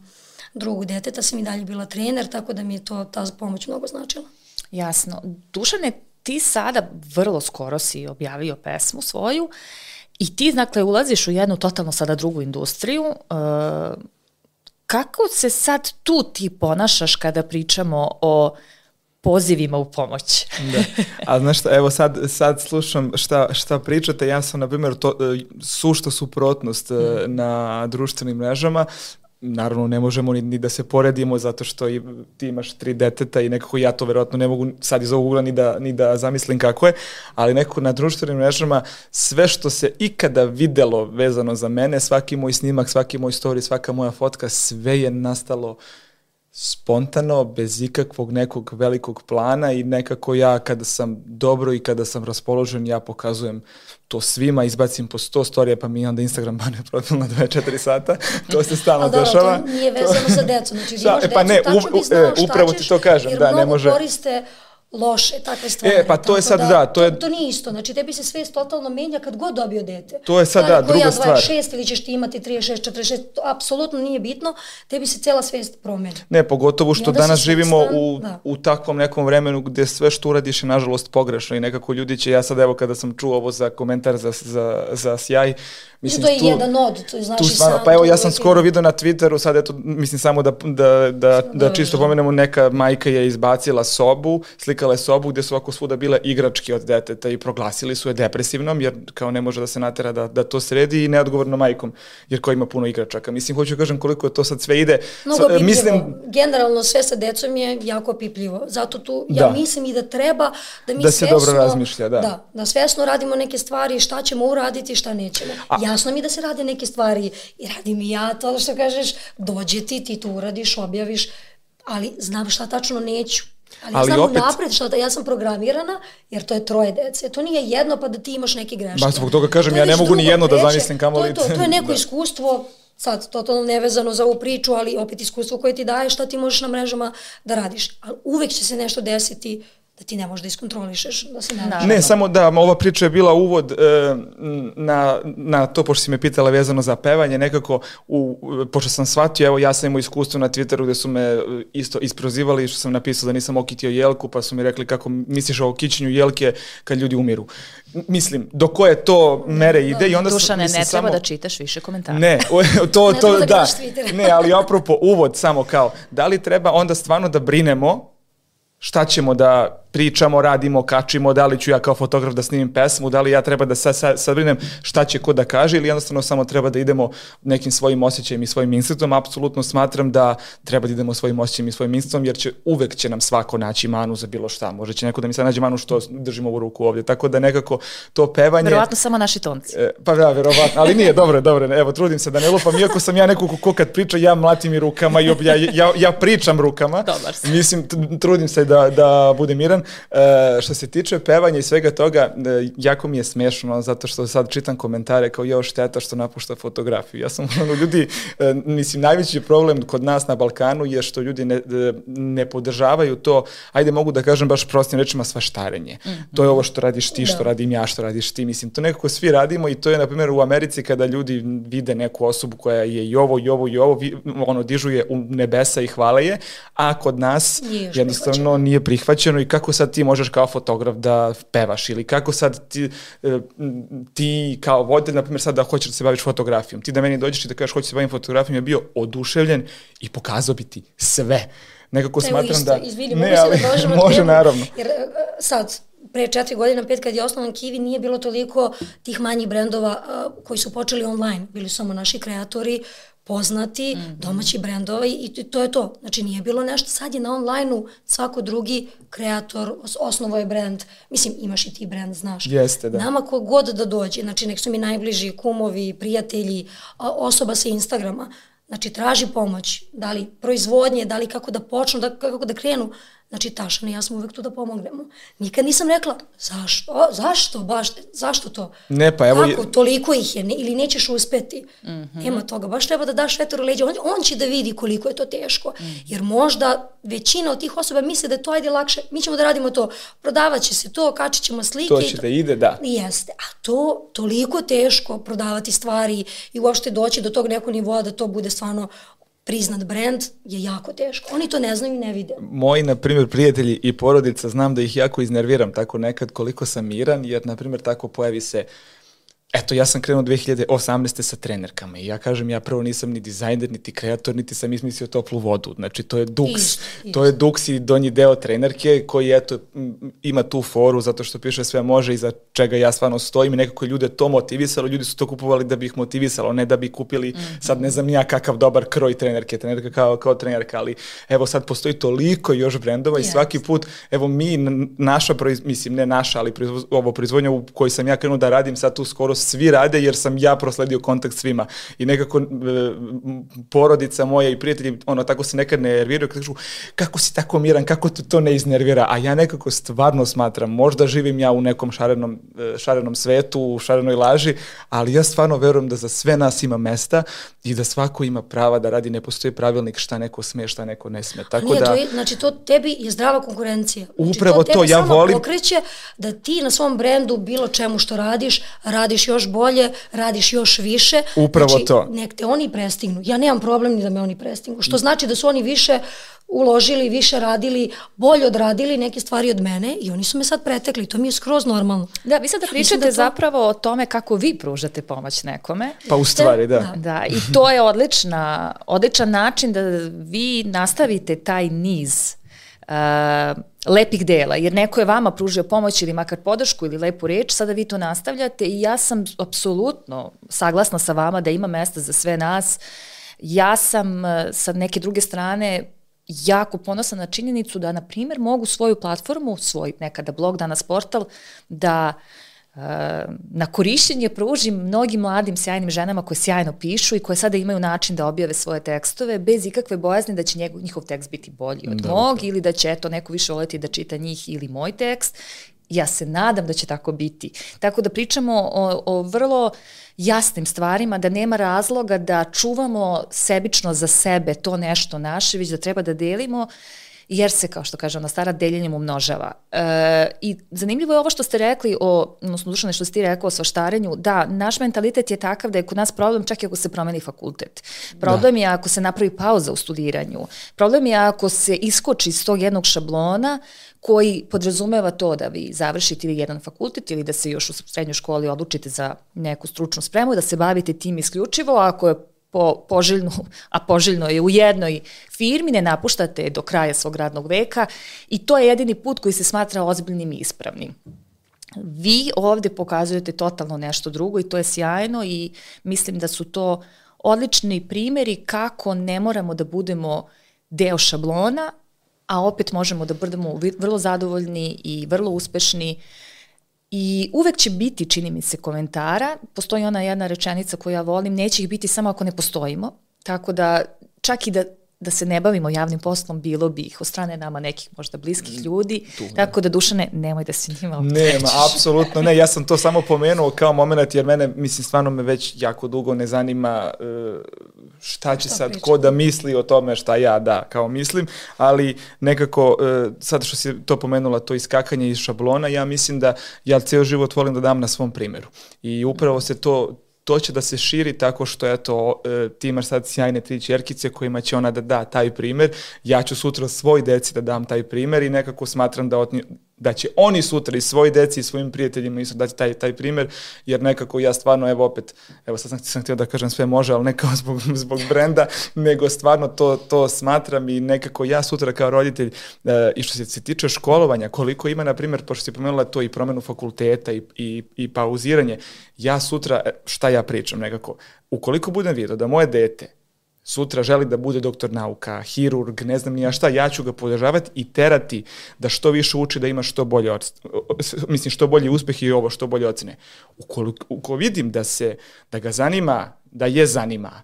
drugog deteta sam i dalje bila trener, tako da mi je to ta pomoć mnogo značila. Jasno. Dušane, ti sada vrlo skoro si objavio pesmu svoju i ti, dakle, ulaziš u jednu totalno sada drugu industriju. Uh, kako se sad tu ti ponašaš kada pričamo o pozivima u pomoć. da. A znaš šta, evo sad, sad slušam šta, šta pričate, ja sam na primjer to, e, sušta suprotnost mm. na društvenim mrežama, naravno ne možemo ni, ni da se poredimo zato što i, ti imaš tri deteta i nekako ja to verovatno ne mogu sad iz ovog ugla ni da, ni da zamislim kako je, ali nekako na društvenim mrežama sve što se ikada videlo vezano za mene, svaki moj snimak, svaki moj story, svaka moja fotka, sve je nastalo uh, spontano, bez ikakvog nekog velikog plana i nekako ja kada sam dobro i kada sam raspoložen, ja pokazujem to svima, izbacim po 100 storija, pa mi onda Instagram bane profil na 24 sata, to se stalno dobro, dešava. to nije vezano to... za decu, znači (laughs) da imaš pa decu, ne, tačno bi znao e, upravo ti to kažem, da, ne može. koriste loše, takve stvari. E, pa to je sad, da, to je- To, nije isto, znači tebi se svest totalno menja kad god dobio dete. To je sad, da, druga ja, stvar. 26 ili ćeš ti imati 36, 46, to apsolutno nije bitno, tebi se cela svest promeni. Ne, pogotovo što danas živimo u, da. u takvom nekom vremenu gde sve što uradiš je nažalost pogrešno i nekako ljudi će, ja sad evo kada sam čuo ovo za komentar za, za, za sjaj, Mislim, to je tu- jedan od, to je znači tu stvarno, sam, pa evo ja sam je- skoro video na Twitteru, sad eto, mislim samo da, da, da, da čisto pomenemo, neka majka je izbacila sobu, slikala je sobu gde su ovako svuda bile igračke od deteta i proglasili su je depresivnom, jer kao ne može da se natera da, da to sredi i neodgovorno majkom, jer ko ima puno igračaka. Mislim, hoću da kažem koliko to sad sve ide. Mnogo Sa- pipljivo. mislim, Generalno sve sa decom je jako pipljivo. Zato tu Da. ja mislim i da treba da mi Da se svesno, dobro razmišlja, da. Da, da svesno radimo neke stvari, šta ćemo uraditi, šta nećemo. Jasno mi da se rade neke stvari i radim i ja to što kažeš, dođe ti, ti to uradiš, objaviš, ali znam šta tačno neću. Ali, Ali ja znam opet- napred šta da ja sam programirana, jer to je troje dece. To nije jedno pa da ti imaš neke greške. Ba, zbog toga kažem, To ja ne mogu ni jedno da treće. zamislim kamoli- To je, to, to je (laughs) neko Da. iskustvo, sad totalno nevezano za ovu priču, ali opet iskustvo koje ti daje šta ti možeš na mrežama da radiš. Ali uvek će se nešto desiti da ti ne možeš da iskontrolišeš, da se ne Da. Ne, samo da, ova priča je bila uvod e, na, na to, pošto si me pitala vezano za pevanje, nekako, u, pošto sam shvatio, evo ja sam imao iskustvo na Twitteru gde su me e, isto isprozivali što sam napisao da nisam okitio jelku, pa su mi rekli kako misliš o okićenju jelke kad ljudi umiru. Mislim, do koje to mere ide i onda sam- Dušane, mislim, ne treba samo- da čitaš više komentara. Ne, (laughs) to, Ne to, da da. Ne, ali apropo, uvod samo kao, da li treba onda stvarno da brinemo šta ćemo da pričamo, radimo, kačimo, da li ću ja kao fotograf da snimim pesmu, da li ja treba da sad, sad, sad brinem šta će ko da kaže ili jednostavno samo treba da idemo nekim svojim osjećajem i svojim instinktom. Apsolutno smatram da treba da idemo svojim osjećajem i svojim instinktom jer će uvek će nam svako naći manu za bilo šta. Možda će neko da mi sad nađe manu što držim ovu ruku ovdje. Tako da nekako to pevanje... Verovatno samo naši tonci. E, pa da, verovatno, ali nije, dobro, dobro, evo, trudim se da ne lupam, iako sam ja neko ko, kad priča, ja mlatim i rukama, i ob- ja, ja, ja pričam rukama, Dobar si. mislim, trudim se da, da budem miran. E, što se tiče pevanja i svega toga, e, jako mi je smešno, zato što sad čitam komentare kao, jo, šteta što napušta fotografiju. Ja sam, (laughs) ono, ljudi, e, mislim, najveći problem kod nas na Balkanu je što ljudi ne, e, ne podržavaju to, ajde mogu da kažem baš prostim rečima, svaštarenje. To je ovo što radiš ti, što Da. radim ja, što radiš ti, mislim, to nekako svi radimo i to je, na primjer, u Americi kada ljudi vide neku osobu koja je i ovo, i ovo, i ovo, ono, dižu je u nebesa i hvale je, a kod nas još jednostavno nije prihvaćeno i kako sad ti možeš kao fotograf da pevaš ili kako sad ti, e, ti kao voditelj, na primjer, sad da hoćeš da se baviš fotografijom, ti da meni dođeš i da kažeš hoćeš da se bavim fotografijom, ja bio oduševljen i pokazao bi ti sve. Nekako Evo smatram isto, da... izvini, mogu se da dođem (laughs) može, naravno. Jer e, sad, pre četiri godina, pet, kad je osnovan Kiwi, nije bilo toliko tih manjih brendova uh, koji su počeli online. Bili su samo naši kreatori, poznati, Mhm. domaći brendovi i to- to je to. Znači nije bilo nešto, sad je na online-u svako drugi kreator, os- osnovo je brend, mislim imaš i ti brend, znaš. Jeste, da. Nama ko god da dođe, znači nek su mi najbliži kumovi, prijatelji, osoba sa Instagrama, znači traži pomoć, da li proizvodnje, da li kako da počnu, da, kako da krenu, znači Tašana i ja smo uvek tu da pomognemo. Nikad nisam rekla, zašto, o, zašto baš, zašto to? Ne, pa evo- Kako, toliko ih je, ne, ili nećeš uspeti. Nema toga, baš treba da daš vetar u leđa, on, on će da vidi koliko je to teško, jer možda većina od tih osoba misle da je to ajde lakše, mi ćemo da radimo to, prodavat će se to, kačit ćemo slike. To će da ide, da. Jeste, a to toliko teško prodavati stvari i uopšte doći do tog nekog nivoa da to bude stvarno priznat brand je jako teško. Oni to ne znaju i ne vide. moji, na primjer, prijatelji i porodica, znam da ih jako iznerviram tako nekad koliko sam miran, jer, na primjer, tako pojavi se Eto, ja sam krenuo 2018. sa trenerkama i ja kažem, ja prvo nisam ni dizajner, niti kreator, niti sam izmislio toplu vodu. Znači, to je duks. Isto, To je duks i donji deo trenerke koji, eto, ima tu foru zato što piše sve može i za čega ja stvarno stojim i nekako ljude to motivisalo, ljudi su to kupovali da bi ih motivisalo, ne da bi kupili sad ne znam ja kakav dobar kroj trenerke, trenerka kao, kao trenerka, ali evo sad postoji toliko još brendova i Jeste. svaki put, evo mi, naša, proiz, mislim ne naša, ali proizvo, ovo proizvodnja u kojoj sam ja krenuo da radim sad tu skoro svi rade jer sam ja prosledio kontakt svima. I nekako e, porodica moja i prijatelji, ono, tako se nekad nerviraju, kažu, kako si tako miran, kako te to ne iznervira? A ja nekako stvarno smatram, možda živim ja u nekom šarenom, e, šarenom svetu, u šarenoj laži, ali ja stvarno verujem da za sve nas ima mesta i da svako ima prava da radi, ne postoji pravilnik šta neko sme, šta neko ne sme. Tako Nije, da, to je, znači to tebi je zdrava konkurencija. Znači, upravo to, to ja volim. pokreće da ti na svom brendu bilo čemu što radiš, radiš još bolje, radiš još više. Upravo znači, to. Nek te oni prestignu. Ja nemam problem ni da me oni prestignu. Što znači da su oni više uložili, više radili, bolje odradili neke stvari od mene i oni su me sad pretekli. To mi je skroz normalno. Da, vi sada pričate da to... zapravo o tome kako vi pružate pomoć nekome. Pa u stvari, da. Da, da i to je odlična, odličan način da vi nastavite taj niz uh, lepih dela, jer neko je vama pružio pomoć ili makar podršku ili lepu reč, sada vi to nastavljate i ja sam apsolutno saglasna sa vama da ima mesta za sve nas. Ja sam uh, sa neke druge strane jako ponosna na činjenicu da, na primjer, mogu svoju platformu, svoj nekada blog, danas portal, da uh, na korišćenje pružim mnogim mladim sjajnim ženama koje sjajno pišu i koje sada imaju način da objave svoje tekstove bez ikakve bojazni da će njegov, njihov tekst biti bolji od da, mog da. ili da će eto neko više voleti da čita njih ili moj tekst. Ja se nadam da će tako biti. Tako da pričamo o, o vrlo jasnim stvarima, da nema razloga da čuvamo sebično za sebe to nešto naše, već da treba da delimo jer se, kao što kaže ona stara, deljenjem umnožava. E, I zanimljivo je ovo što ste rekli, o, odnosno dušane što ste ti rekao o svaštarenju, da, naš mentalitet je takav da je kod nas problem čak i ako se promeni fakultet. Problem da. je ako se napravi pauza u studiranju. Problem je ako se iskoči iz tog jednog šablona koji podrazumeva to da vi završite ili jedan fakultet ili da se još u srednjoj školi odlučite za neku stručnu spremu, da se bavite tim isključivo, ako je po, poželjno, a poželjno je u jednoj firmi, ne napuštate do kraja svog radnog veka i to je jedini put koji se smatra ozbiljnim i ispravnim. Vi ovde pokazujete totalno nešto drugo i to je sjajno i mislim da su to odlični primeri kako ne moramo da budemo deo šablona, a opet možemo da budemo vrlo zadovoljni i vrlo uspešni I uvek će biti, čini mi se, komentara. Postoji ona jedna rečenica koju ja volim, neće ih biti samo ako ne postojimo. Tako da čak i da da se ne bavimo javnim poslom, bilo bi ih od strane nama nekih možda bliskih mm, ljudi, tu, tako da Dušane, nemoj da se njima opterećiš. Nema, apsolutno ne, ja sam to samo pomenuo kao moment, jer mene, mislim, stvarno me već jako dugo ne zanima uh, šta će šta sad pričam. ko da misli o tome šta ja da kao mislim, ali nekako uh, sad što si to pomenula, to iskakanje iz šablona, ja mislim da ja ceo život volim da dam na svom primeru. I upravo se to to će da se širi tako što eto e, ti imaš sad sjajne tri čerkice kojima će ona da da taj primer, ja ću sutra svoj deci da dam taj primer i nekako smatram da od, da će oni sutra i svoj deci i svojim prijateljima isto dati taj, taj primer, jer nekako ja stvarno, evo opet, evo sad sam, sam htio da kažem sve može, ali ne kao zbog, (laughs) zbog brenda, nego stvarno to, to smatram i nekako ja sutra kao roditelj, e, i što se, se tiče školovanja, koliko ima, na primjer, pošto si pomenula to i promenu fakulteta i, i, i pauziranje, ja sutra, e, šta ja pričam nekako, ukoliko budem vidio da moje dete sutra želi da bude doktor nauka, hirurg, ne znam ni ja šta, ja ću ga podržavati i terati da što više uči, da ima što bolje, mislim, što bolji uspeh i ovo, što bolje ocene. Ukoliko, ukoliko vidim da se, da ga zanima, da je zanima,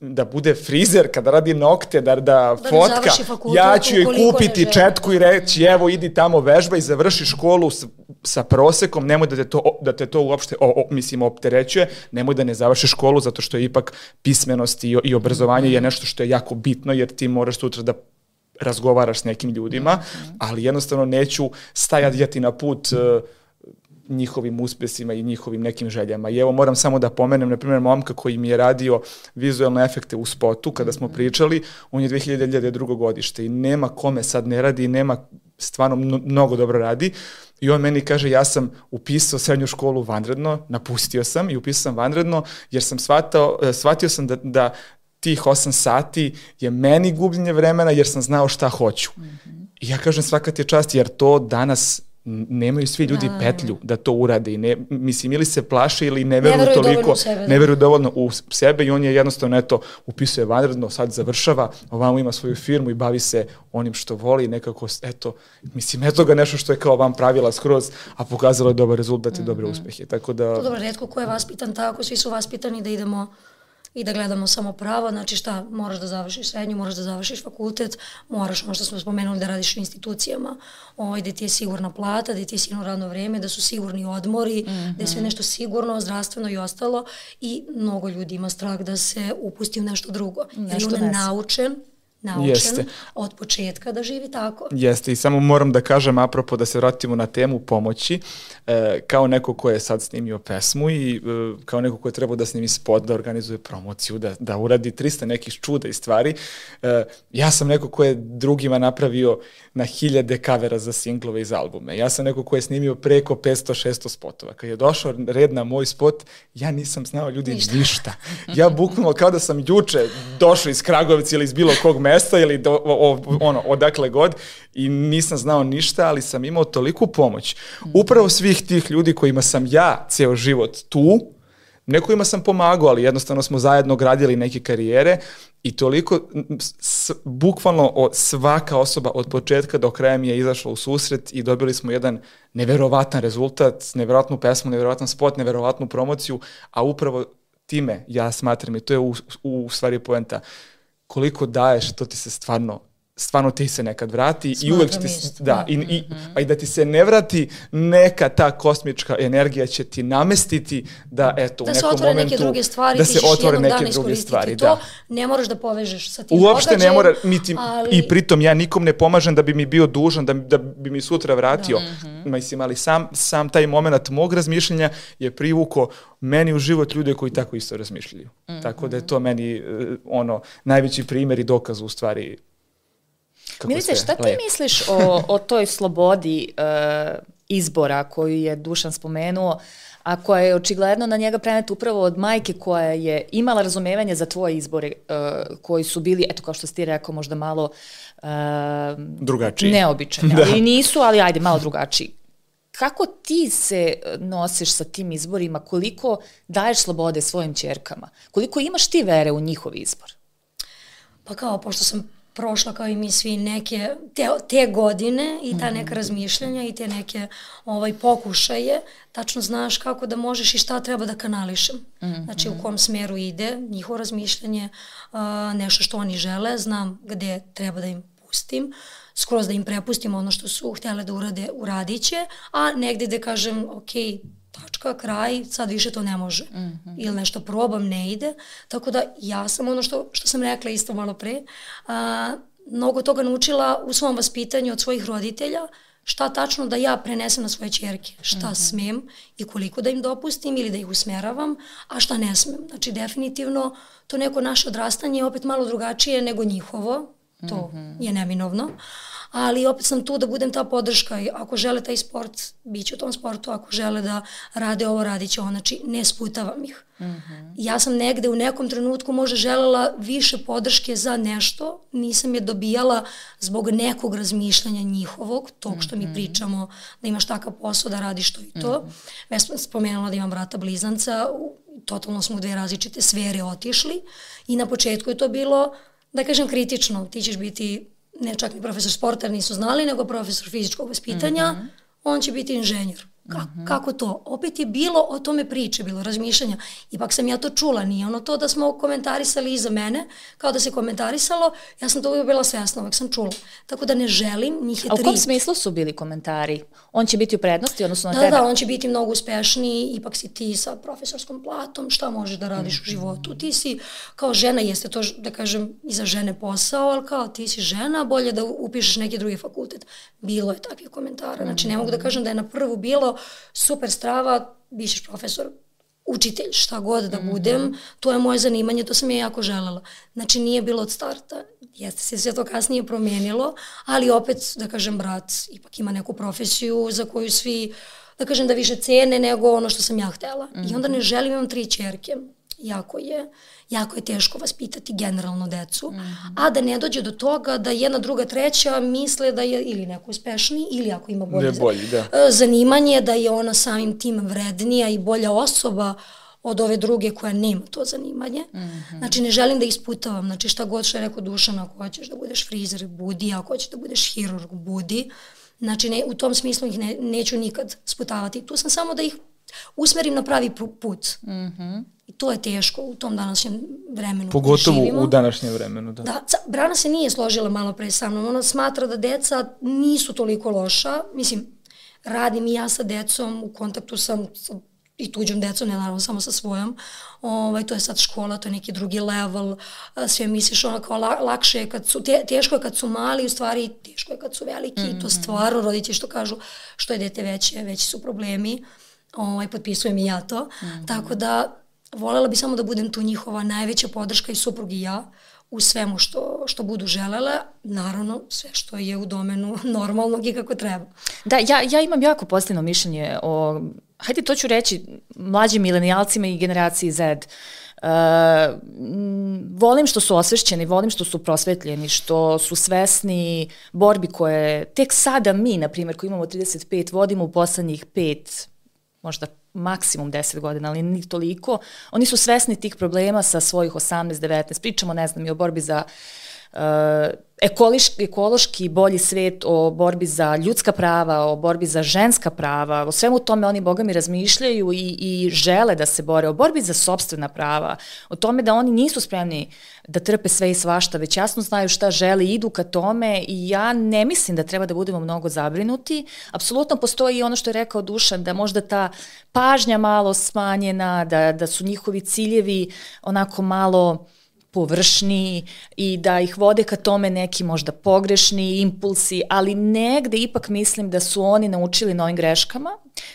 da bude frizer kada radi nokte, da, da, da fotka, ja ću joj kupiti četku i reći evo idi tamo vežba i završi školu s, sa prosekom, nemoj da te to, da te to uopšte, o, o, mislim, opterećuje, nemoj da ne završi školu zato što je ipak pismenost i, i obrazovanje je nešto što je jako bitno jer ti moraš sutra da razgovaraš s nekim ljudima, mhm. ali jednostavno neću stajati na put uh, njihovim uspesima i njihovim nekim željama. I evo moram samo da pomenem, na primjer, momka koji mi je radio vizualne efekte u spotu kada smo mhm. pričali, on je 2002. godište i nema kome sad ne radi, nema stvarno mnogo dobro radi. I on meni kaže, ja sam upisao srednju školu vanredno, napustio sam i upisao sam vanredno, jer sam shvatao, e, shvatio sam da, da tih 8 sati je meni gubljenje vremena jer sam znao šta hoću. Mm -hmm. I ja kažem svaka ti je čast jer to danas nemaju svi ljudi Da. petlju da to urade i ne, mislim ili se plaše ili ne veruju, veruju dovoljno toliko, u sebe, da. ne veruju dovoljno u sebe i on je jednostavno eto upisuje vanredno, sad završava, ovamo ima svoju firmu i bavi se onim što voli, nekako eto, mislim eto ga nešto što je kao vam pravila skroz, a pokazalo je dobar rezultat i dobre uspehe, tako da To dobro, redko ko je vaspitan tako, svi su vaspitani da idemo i da gledamo samo pravo, znači šta, moraš da završiš srednju, moraš da završiš fakultet, moraš, ono što smo spomenuli, da radiš u institucijama, ovaj, gde ti je sigurna plata, gde ti je sigurno radno vreme, da su sigurni odmori, mm -hmm. da je sve nešto sigurno, zdravstveno i ostalo i mnogo ljudi ima strah da se upusti u nešto drugo. Jer Nešto on je naučen, naučen Jeste. od početka da živi tako. Jeste i samo moram da kažem apropo da se vratimo na temu pomoći, e, kao neko ko je sad snimio pesmu i e, kao neko ko je trebao da snimi spot, da organizuje promociju, da, da uradi 300 nekih čuda i stvari, e, ja sam neko ko je drugima napravio na hiljade kavera za singlove iz albume. Ja sam neko ko je snimio preko 500-600 spotova. Kad je došao red na moj spot, ja nisam znao ljudi ništa. ništa. Ja bukvalno kao da sam juče došao iz Kragovica ili iz bilo kog mesta ili do, o, ono, odakle god i nisam znao ništa, ali sam imao toliku pomoć. Upravo svih tih ljudi kojima sam ja ceo život tu, nekojima sam pomagao, ali jednostavno smo zajedno gradili neke karijere i toliko, s, bukvalno od svaka osoba od početka do kraja mi je izašla u susret i dobili smo jedan neverovatan rezultat, neverovatnu pesmu, neverovatan spot, neverovatnu promociju, a upravo time ja smatram i to je u, u stvari poenta koliko daješ, to ti se stvarno stvarno ti se nekad vrati i Smatram uvek će ti, s- isto, da, da. i, i, a i da ti se ne vrati neka ta kosmička energija će ti namestiti da eto da u se nekom momentu neke druge stvari, da se otvore neke druge stvari, to, da. ne moraš da povežeš sa tim Uopšte ne mora, niti, ali... i pritom ja nikom ne pomažem da bi mi bio dužan, da, da bi mi sutra vratio. Da. Da. Mislim, ali sam, sam taj moment mog razmišljanja je privuko meni u život ljude koji tako isto razmišljaju. Tako da je to meni eh, ono, najveći primjer i dokaz u stvari kako Milice, sve šta ti lepo. misliš o, o toj slobodi e, izbora koju je Dušan spomenuo, a koja je očigledno na njega prenet upravo od majke koja je imala razumevanje za tvoje izbore e, koji su bili, eto kao što si ti rekao, možda malo e, Drugačiji. neobičani, Da. ali nisu, ali ajde, malo drugačiji. Kako ti se nosiš sa tim izborima? Koliko daješ slobode svojim čerkama? Koliko imaš ti vere u njihov izbor? Pa kao, pošto sam prošla kao i mi svi neke te, te godine i ta neka razmišljanja i te neke ovaj, pokušaje, tačno znaš kako da možeš i šta treba da kanališem. Znači u kom smeru ide njihovo razmišljanje, a, nešto što oni žele, znam gde treba da im pustim, skroz da im prepustim ono što su htjele da urade, uradit će, a negde da kažem, ok, tačka, kraj, sad više to ne može. Mm -hmm. Ili nešto probam, ne ide. Tako da ja sam ono što, što sam rekla isto malo pre, a, mnogo toga naučila u svom vaspitanju od svojih roditelja, šta tačno da ja prenesem na svoje čerke, šta mm -hmm. smem i koliko da im dopustim ili da ih usmeravam, a šta ne smem. Znači definitivno to neko naše odrastanje je opet malo drugačije nego njihovo, to mm -hmm. je neminovno, ali opet sam tu da budem ta podrška i ako žele taj sport, bit ću u tom sportu, ako žele da rade ovo, radit će ovo, znači ne sputavam ih. Mm -hmm. Ja sam negde u nekom trenutku možda želela više podrške za nešto, nisam je dobijala zbog nekog razmišljanja njihovog, tog što mi pričamo da imaš takav posao, da radiš to i to. Mm -hmm. Već sam spomenula da imam brata blizanca, totalno smo u dve različite sfere otišli i na početku je to bilo da kažem kritično, ti ćeš biti ne čak ni profesor sporta nisu znali, nego profesor fizičkog vaspitanja, mm -hmm. on će biti inženjer. Ka, mm -hmm. Kako to? Opet je bilo o tome priče, bilo razmišljanja. Ipak sam ja to čula, nije ono to da smo komentarisali iza mene, kao da se komentarisalo, ja sam to uvijek bila svjesna, uvijek sam čula. Tako da ne želim, njih je A u tri. kom smislu su bili komentari? On će biti u prednosti, odnosno na Da, tebe? da, on će biti mnogo uspešniji, ipak si ti sa profesorskom platom, šta možeš da radiš u životu. Ti si, kao žena, jeste to, da kažem, i za žene posao, ali kao ti si žena, bolje da upišeš neki drugi fakultet. Bilo je takvih komentara. Znači, ne mogu da kažem da je na prvu bilo super strava, bićeš profesor, učitelj, šta god da budem, to je moje zanimanje, to sam ja jako želela. Znači, nije bilo od starta. Jeste se sve to kasnije promenilo, ali opet, da kažem, brat ipak ima neku profesiju za koju svi, da kažem, da više cene nego ono što sam ja htela. I onda ne želim, imam tri čerke. Jako je, jako je teško vaspitati generalno decu, mm -hmm. a da ne dođe do toga da jedna, druga, treća misle da je ili neko uspešniji ili ako ima bolje, bolji, da. E, zanimanje, da je ona samim tim vrednija i bolja osoba od ove druge koja nema to zanimanje. Mm -hmm. Znači, ne želim da isputavam. Znači, šta god što je rekao Dušan, ako hoćeš da budeš frizer, budi, ako hoćeš da budeš hirurg, budi. Znači, ne, u tom smislu ih ne, neću nikad sputavati. Tu sam samo da ih usmerim na pravi put. Mm -hmm. I to je teško u tom današnjem vremenu. Pogotovo u današnjem vremenu, da. Da, Brana se nije složila malo pre sa mnom. Ona smatra da deca nisu toliko loša. Mislim, radim i ja sa decom, u kontaktu sam sa i tuđom decom, ne naravno samo sa svojom. Ovaj, to je sad škola, to je neki drugi level. Sve misliš ono kao la, lakše je kad su, te, teško je kad su mali, u stvari teško je kad su veliki. Mm -hmm. To stvarno roditelji što kažu, što je dete veće, veći su problemi. Ovaj, potpisujem i ja to. Mm -hmm. Tako da volela bi samo da budem tu njihova najveća podrška i suprug i ja u svemu što, što budu želele, naravno sve što je u domenu (laughs) normalnog i kako treba. Da, ja, ja imam jako pozitivno mišljenje o, hajde to ću reći, mlađim milenijalcima i generaciji Z. Uh, volim što su osvešćeni, volim što su prosvetljeni, što su svesni borbi koje tek sada mi, na primjer, koji imamo 35, vodimo u poslednjih pet, možda maksimum 10 godina, ali ni toliko. Oni su svesni tih problema sa svojih 18-19. Pričamo, ne znam, i o borbi za uh, ekološki, ekološki bolji svet, o borbi za ljudska prava, o borbi za ženska prava, o svemu tome oni, boga mi, razmišljaju i, i žele da se bore, o borbi za sobstvena prava, o tome da oni nisu spremni da trpe sve i svašta, već jasno znaju šta žele, idu ka tome i ja ne mislim da treba da budemo mnogo zabrinuti. Apsolutno postoji ono što je rekao Dušan, da možda ta pažnja malo smanjena, da, da su njihovi ciljevi onako malo površniji i da ih vode ka tome neki možda pogrešni impulsi, ali negde ipak mislim da su oni naučili na ovim greškama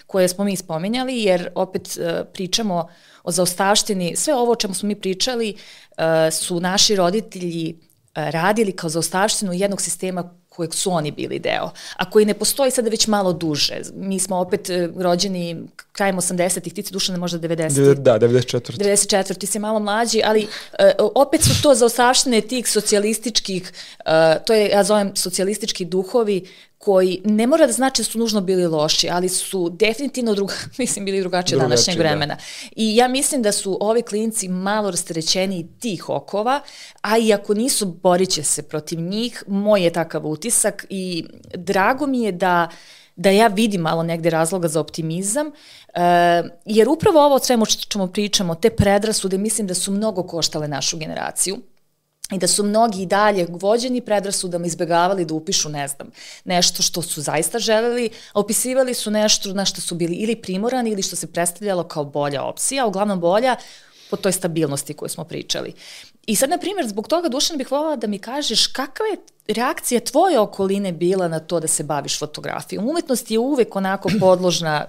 koje smo mi spominjali, jer opet uh, pričamo o zaostavštini, sve ovo o čemu smo mi pričali uh, su naši roditelji uh, radili kao zaostavštinu jednog sistema kojeg su oni bili deo, a koji ne postoji sada već malo duže. Mi smo opet e, rođeni krajem 80-ih, ti si duša ne možda 90 Da, 94. 94. Ti si malo mlađi, ali uh, opet su to zaostavštine tih socijalističkih, uh, to je, ja zovem, socijalistički duhovi koji ne mora da znači da su nužno bili loši, ali su definitivno druga, (laughs) mislim, bili drugačije od današnjeg da. vremena. Da. I ja mislim da su ovi klinci malo rasterećeni tih okova, a i ako nisu, borit će se protiv njih. Moj je takav utisak i drago mi je da da ja vidim malo negde razloga za optimizam, uh, jer upravo ovo o svemu što čemu pričamo, te predrasude, mislim da su mnogo koštale našu generaciju i da su mnogi i dalje vođeni predrasudama izbegavali da upišu, ne znam, nešto što su zaista želeli, a opisivali su nešto na što su bili ili primorani ili što se predstavljalo kao bolja opcija, uglavnom bolja po toj stabilnosti koju smo pričali. I sad, na primjer, zbog toga, Dušan, bih volala da mi kažeš kakva je reakcija tvoje okoline bila na to da se baviš fotografijom. Umetnost je uvek onako podložna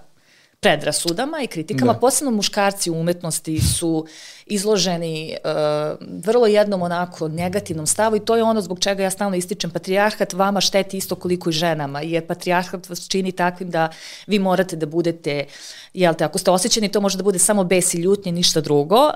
predrasudama i kritikama, da. posebno muškarci u umetnosti su izloženi uh, vrlo jednom onako negativnom stavu i to je ono zbog čega ja stalno ističem. Patrijarhat vama šteti isto koliko i ženama, jer patrijarhat vas čini takvim da vi morate da budete, jel te, ako ste osjećani to može da bude samo bes i ljutnje, ništa drugo, uh,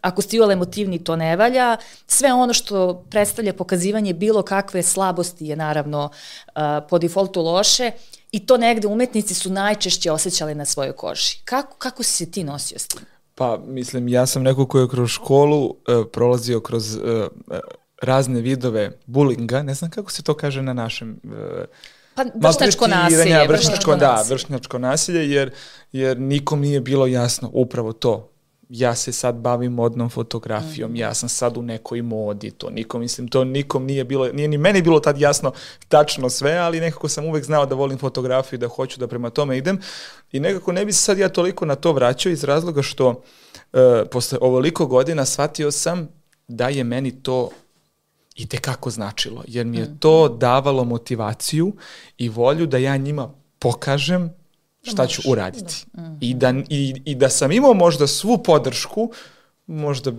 ako ste iole emotivni to ne valja, sve ono što predstavlja pokazivanje bilo kakve slabosti je naravno uh, po defaultu loše, I to negde umetnici su najčešće osjećali na svojoj koži. Kako, kako si se ti nosio s tim? Pa, mislim, ja sam neko ko je kroz školu uh, prolazio kroz uh, razne vidove bulinga, ne znam kako se to kaže na našem... Uh, Pa vršnjačko nasilje. Vršnjačko, da, vršnjačko nasilje, jer, jer nikom nije bilo jasno upravo to ja se sad bavim modnom fotografijom, mm. ja sam sad u nekoj modi, to nikom, mislim, to nikom nije bilo, nije ni meni bilo tad jasno tačno sve, ali nekako sam uvek znao da volim fotografiju, da hoću da prema tome idem i nekako ne bi se sad ja toliko na to vraćao iz razloga što uh, posle ovoliko godina shvatio sam da je meni to i tekako značilo, jer mi je mm. to davalo motivaciju i volju da ja njima pokažem šta ću uraditi. Da. Mm. I, da, i, I da sam imao možda svu podršku, možda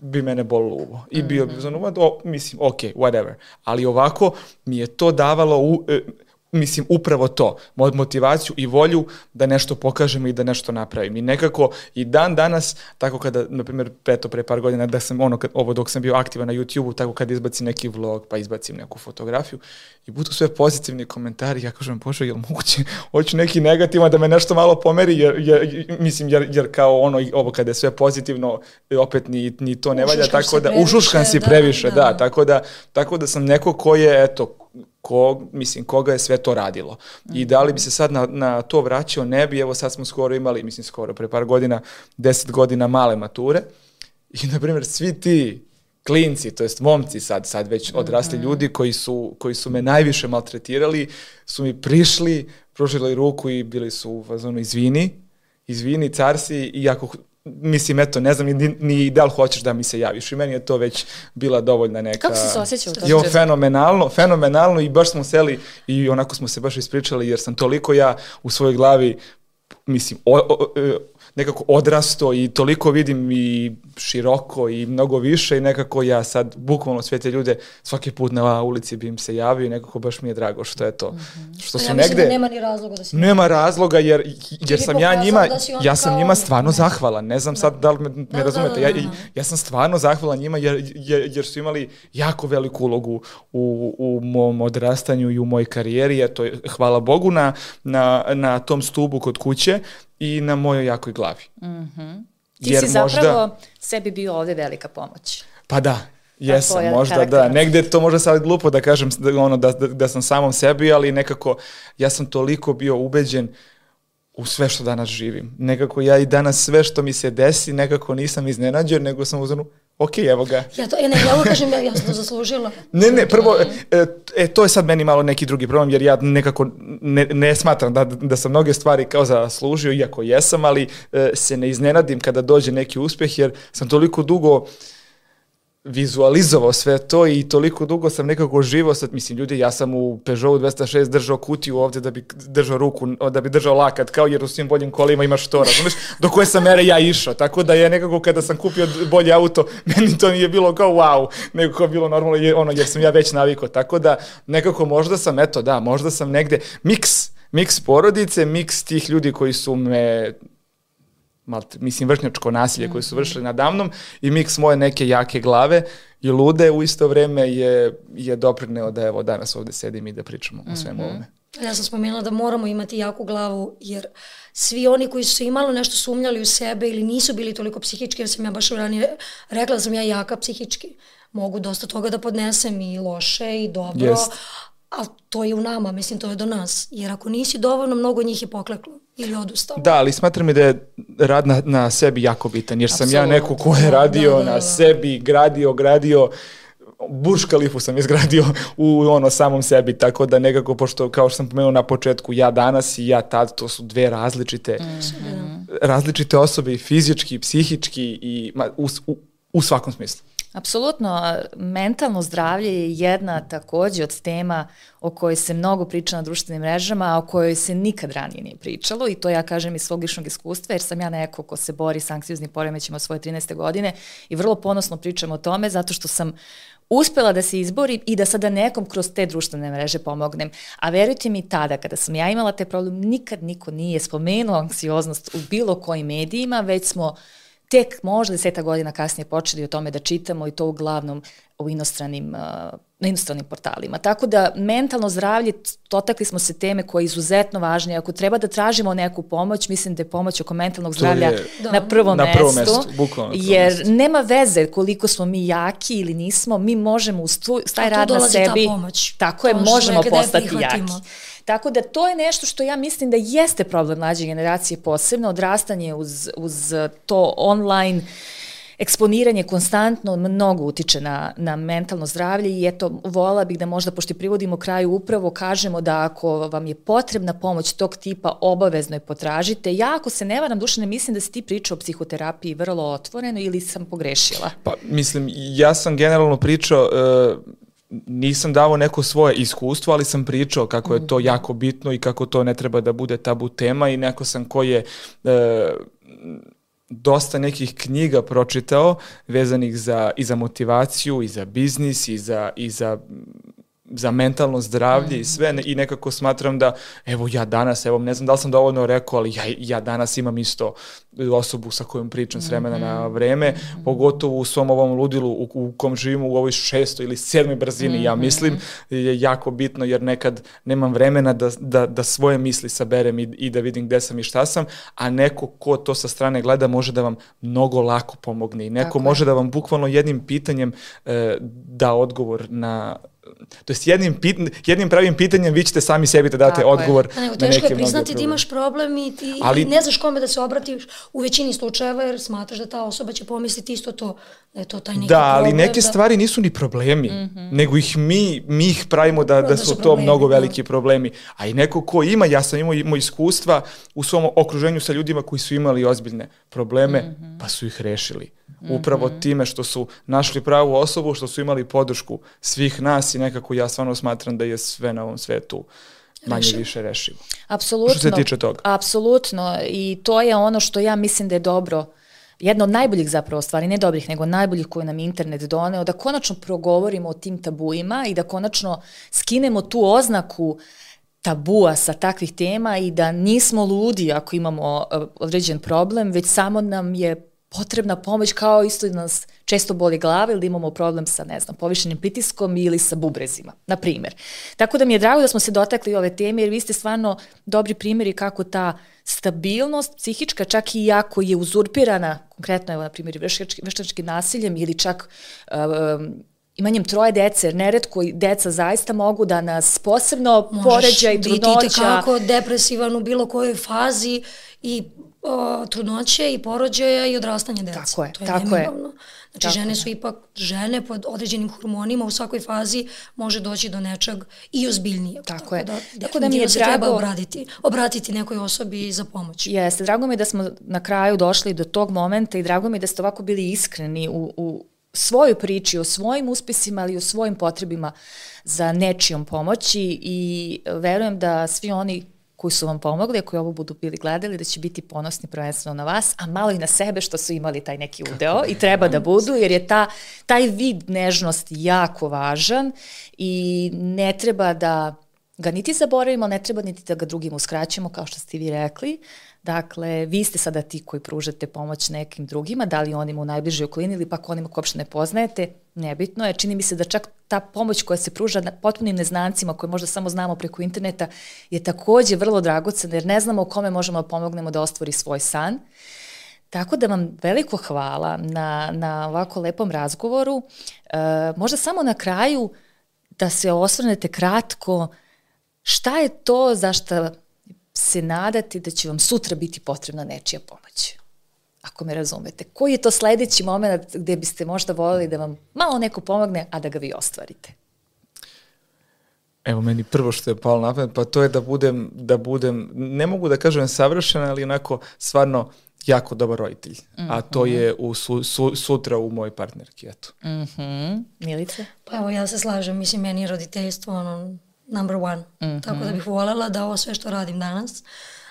bi mene bolilo uvo. I bio bi mm. o, mislim, ok, whatever. Ali ovako mi je to davalo u, e, mislim, upravo to, motivaciju i volju da nešto pokažem i da nešto napravim. I nekako i dan danas, tako kada, na primjer, eto, pre par godina, da sam ono, kad, ovo dok sam bio aktivan na YouTube-u, tako kada izbacim neki vlog, pa izbacim neku fotografiju, i budu sve pozitivni komentari, ja kažem, bože, jel moguće, (laughs) hoću neki negativan da me nešto malo pomeri, jer, jer mislim, jer, jer kao ono, ovo kada je sve pozitivno, opet ni, ni to ne valja, tako da, ušuškan si previše, da, da, da, tako da, tako da sam neko ko je, eto, ko, mislim, koga je sve to radilo. I da li bi se sad na, na to vraćao, ne bi, evo sad smo skoro imali, mislim skoro, pre par godina, deset godina male mature i, na primjer, svi ti klinci, to jest momci sad, sad već odrasli mhm. ljudi koji su, koji su me najviše maltretirali, su mi prišli, pružili ruku i bili su u fazonu izvini, izvini carsi i ako mislim, eto, ne znam ni, ni da li hoćeš da mi se javiš i meni je to već bila dovoljna neka... Kako si se osjećao? Jo, fenomenalno, fenomenalno i baš smo seli i onako smo se baš ispričali jer sam toliko ja u svojoj glavi, mislim, o, o, o, nekako odrasto i toliko vidim i široko i mnogo više i nekako ja sad bukvalno sve te ljude svaki put na ulici bi im se javio i nekako baš mi je drago što je to. Mm -hmm. Što su ja negde... Da nema ni razloga da se... Nema razloga jer, jer sam ja njima, da ja sam njima stvarno ne. zahvalan. Ne znam da. sad da li me, me da, razumete. Da, da, da, ja, ja sam stvarno zahvalan njima jer, jer, jer su imali jako veliku ulogu u, u mom odrastanju i u mojoj karijeri. Eto, hvala Bogu na, na, na tom stubu kod kuće i na mojoj jakoj glavi. Mm -hmm. Ti Jer si zapravo možda... sebi bio ovde velika pomoć. Pa da, Jesam, možda da. Negde to možda sad glupo da kažem da, ono, da, da, da sam samom sebi, ali nekako ja sam toliko bio ubeđen u sve što danas živim. Nekako ja i danas sve što mi se desi, nekako nisam iznenađen, nego sam uzmano, ok, evo ga. Ja to, ja ne, ja ovo kažem, ja, ja sam to zaslužila. ne, ne, prvo, e, e, to je sad meni malo neki drugi problem, jer ja nekako ne, ne smatram da, da sam mnoge stvari kao zaslužio, iako jesam, ali e, se ne iznenadim kada dođe neki uspeh, jer sam toliko dugo vizualizovao sve to i toliko dugo sam nekako živo sad, mislim, ljudi, ja sam u Peugeotu 206 držao kutiju ovde da bi držao ruku, da bi držao lakat, kao jer u svim boljim kolima imaš to, razumeš, do koje sam mere ja išao, tako da je nekako kada sam kupio bolje auto, (laughs) meni to nije bilo kao wow, nego kao bilo normalno, je, ono, jer sam ja već navikao, tako da nekako možda sam, eto da, možda sam negde, miks, miks porodice, miks tih ljudi koji su me malte, mislim vršnjačko nasilje koje su mhm. vršili nadamnom i miks moje neke jake glave i lude u isto vreme je, je doprineo da evo danas ovde sedim i da pričamo mm -hmm. o svemu mhm. ovome. Ja sam spomenula da moramo imati jaku glavu jer svi oni koji su imalo nešto sumnjali u sebe ili nisu bili toliko psihički, jer sam ja baš ranije rekla da sam ja jaka psihički. Mogu dosta toga da podnesem i loše i dobro, Jest. Ali to je u nama, mislim to je do nas. Jer ako nisi dovoljno, mnogo njih je pokleklo ili odustao. Da, ali smatram da je rad na, na sebi jako bitan, jer sam Absolutno. ja neko ko je radio da, da, da, na sebi, gradio, gradio, Burj Khalifu sam izgradio u ono samom sebi, tako da nekako, pošto kao što sam pomenuo na početku, ja danas i ja tad, to su dve različite, mm -hmm. različite osobe i fizički, i psihički i ma, u, u, u svakom smislu. Apsolutno, mentalno zdravlje je jedna takođe od tema o kojoj se mnogo priča na društvenim mrežama, a o kojoj se nikad ranije nije pričalo i to ja kažem iz svog ličnog iskustva, jer sam ja neko ko se bori s anksioznim poremećima od svoje 13. godine i vrlo ponosno pričam o tome zato što sam uspela da se izborim i da sada nekom kroz te društvene mreže pomognem. A verujte mi tada, kada sam ja imala te problem, nikad niko nije spomenuo anksioznost u bilo kojim medijima, već smo uh, tek možda deseta godina kasnije počeli o tome da čitamo i to uglavnom u inostranim, uh, na inostranim portalima. Tako da mentalno zdravlje, dotakli smo se teme koje je izuzetno važne. Ako treba da tražimo neku pomoć, mislim da je pomoć oko mentalnog zdravlja je, na prvom na prvo mestu. mestu bukvalno jer mestu. nema veze koliko smo mi jaki ili nismo, mi možemo uz taj rad na sebi, tako je, možemo postati jaki. Tako da to je nešto što ja mislim da jeste problem mlađe generacije posebno, odrastanje uz, uz to online eksponiranje konstantno mnogo utiče na, na mentalno zdravlje i eto, vola bih da možda, pošto privodimo kraju, upravo kažemo da ako vam je potrebna pomoć tog tipa, obavezno je potražite. Ja, ako se ne varam, duše, ne mislim da si ti pričao o psihoterapiji vrlo otvoreno ili sam pogrešila? Pa, mislim, ja sam generalno pričao, uh, nisam davao neko svoje iskustvo, ali sam pričao kako je to mhm. jako bitno i kako to ne treba da bude tabu tema i neko sam koji je e, dosta nekih knjiga pročitao vezanih za, i za motivaciju i za biznis i za, i za za mentalno zdravlje mm. i sve i nekako smatram da evo ja danas, evo ne znam da li sam dovoljno rekao, ali ja, ja danas imam isto osobu sa kojom pričam s vremena mm -hmm. na vreme, mm -hmm. pogotovo u svom ovom ludilu u, u kom živimo u ovoj šestoj ili sedmoj brzini, mm -hmm. ja mislim, je jako bitno jer nekad nemam vremena da, da, da svoje misli saberem i, i da vidim gde sam i šta sam, a neko ko to sa strane gleda može da vam mnogo lako pomogne i neko Tako može da vam bukvalno jednim pitanjem e, da odgovor na to jest jednim, pit, jednim pravim pitanjem vi ćete sami sebi da date Tako odgovor je. na neke Teško je priznati ti imaš problem i ti Ali, ne znaš kome da se obratiš u većini slučajeva jer smatraš da ta osoba će pomisliti isto to, da je to taj neki da, problem. ali neke da... stvari nisu ni problemi, mm -hmm. nego ih mi, mi ih pravimo da, da, da su, su problemi, to mnogo da. veliki problemi. A i neko ko ima, ja sam imao, imao iskustva u svom okruženju sa ljudima koji su imali ozbiljne probleme, mm -hmm. pa su ih rešili upravo mm -hmm. time što su našli pravu osobu, što su imali podršku svih nas i nekako ja stvarno smatram da je sve na ovom svetu manje Reši. više rešivo. Apsolutno. Što se tiče toga. Apsolutno i to je ono što ja mislim da je dobro jedna od najboljih zapravo stvari, ne dobrih, nego najboljih koje nam internet doneo, da konačno progovorimo o tim tabuima i da konačno skinemo tu oznaku tabua sa takvih tema i da nismo ludi ako imamo uh, određen problem, već samo nam je potrebna pomoć kao isto da nas često boli glava ili da imamo problem sa, ne znam, povišenim pritiskom ili sa bubrezima, na primer. Tako da mi je drago da smo se dotakli ove teme jer vi ste stvarno dobri primjeri kako ta stabilnost psihička, čak i jako je uzurpirana, konkretno evo na primjer veštačkim nasiljem ili čak um, imanjem troje dece, neretko deca zaista mogu da nas posebno poređa i trudnoća. Možeš biti kako depresivan u bilo kojoj fazi i o, trudnoće i porođaja i odrastanja dece. Tako je, to je tako je. Znači, tako žene su ipak, žene pod određenim hormonima u svakoj fazi može doći do nečeg i ozbiljnije. Tako, tako je. Da, tako da mi je drago... treba obratiti, obratiti nekoj osobi za pomoć. Jeste, drago mi je da smo na kraju došli do tog momenta i drago mi je da ste ovako bili iskreni u, u svojoj priči, o svojim uspesima, ali i o svojim potrebima za nečijom pomoći i verujem da svi oni koji su vam pomogli, ako ovo budu bili gledali, da će biti ponosni prvenstveno na vas, a malo i na sebe što su imali taj neki udeo i treba da budu, jer je ta, taj vid nežnosti jako važan i ne treba da ga niti zaboravimo, ne treba niti da ga drugim uskraćujemo, kao što ste vi rekli. Dakle, vi ste sada ti koji pružate pomoć nekim drugima, da li onima u najbližoj okolini ili pak onima ko uopšte ne poznajete, nebitno je. Čini mi se da čak ta pomoć koja se pruža potpunim neznancima, koje možda samo znamo preko interneta, je takođe vrlo dragocena, jer ne znamo o kome možemo da pomognemo da ostvari svoj san. Tako da vam veliko hvala na, na ovako lepom razgovoru. E, možda samo na kraju da se osvrnete kratko šta je to za šta se nadate da će vam sutra biti potrebna nečija pomoć? Ako me razumete. Koji je to sledeći moment gde biste možda volili da vam malo neko pomogne, a da ga vi ostvarite? Evo meni prvo što je palo na pamet, pa to je da budem, da budem, ne mogu da kažem savršen, ali onako stvarno jako dobar roditelj. Mm -hmm. A to je mhm. u su, su, sutra u mojoj partnerki, eto. Mm -hmm. Milice? Pa evo ja se slažem, mislim meni je roditeljstvo ono number one. Mm -hmm. Tako da bih voljela da ovo sve što radim danas,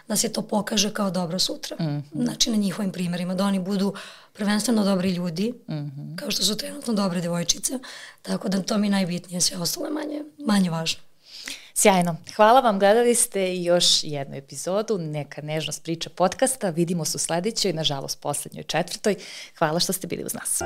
da se to pokaže kao dobro sutra. Mm -hmm. Znači na njihovim primerima, da oni budu prvenstveno dobri ljudi, mm -hmm. kao što su trenutno dobre devojčice. Tako da to mi najbitnije, sve ostalo je manje, manje važno. Sjajno. Hvala vam, gledali ste još jednu epizodu Neka nežnost priča podcasta. Vidimo se u sledećoj, nažalost poslednjoj četvrtoj. Hvala što ste bili uz nas.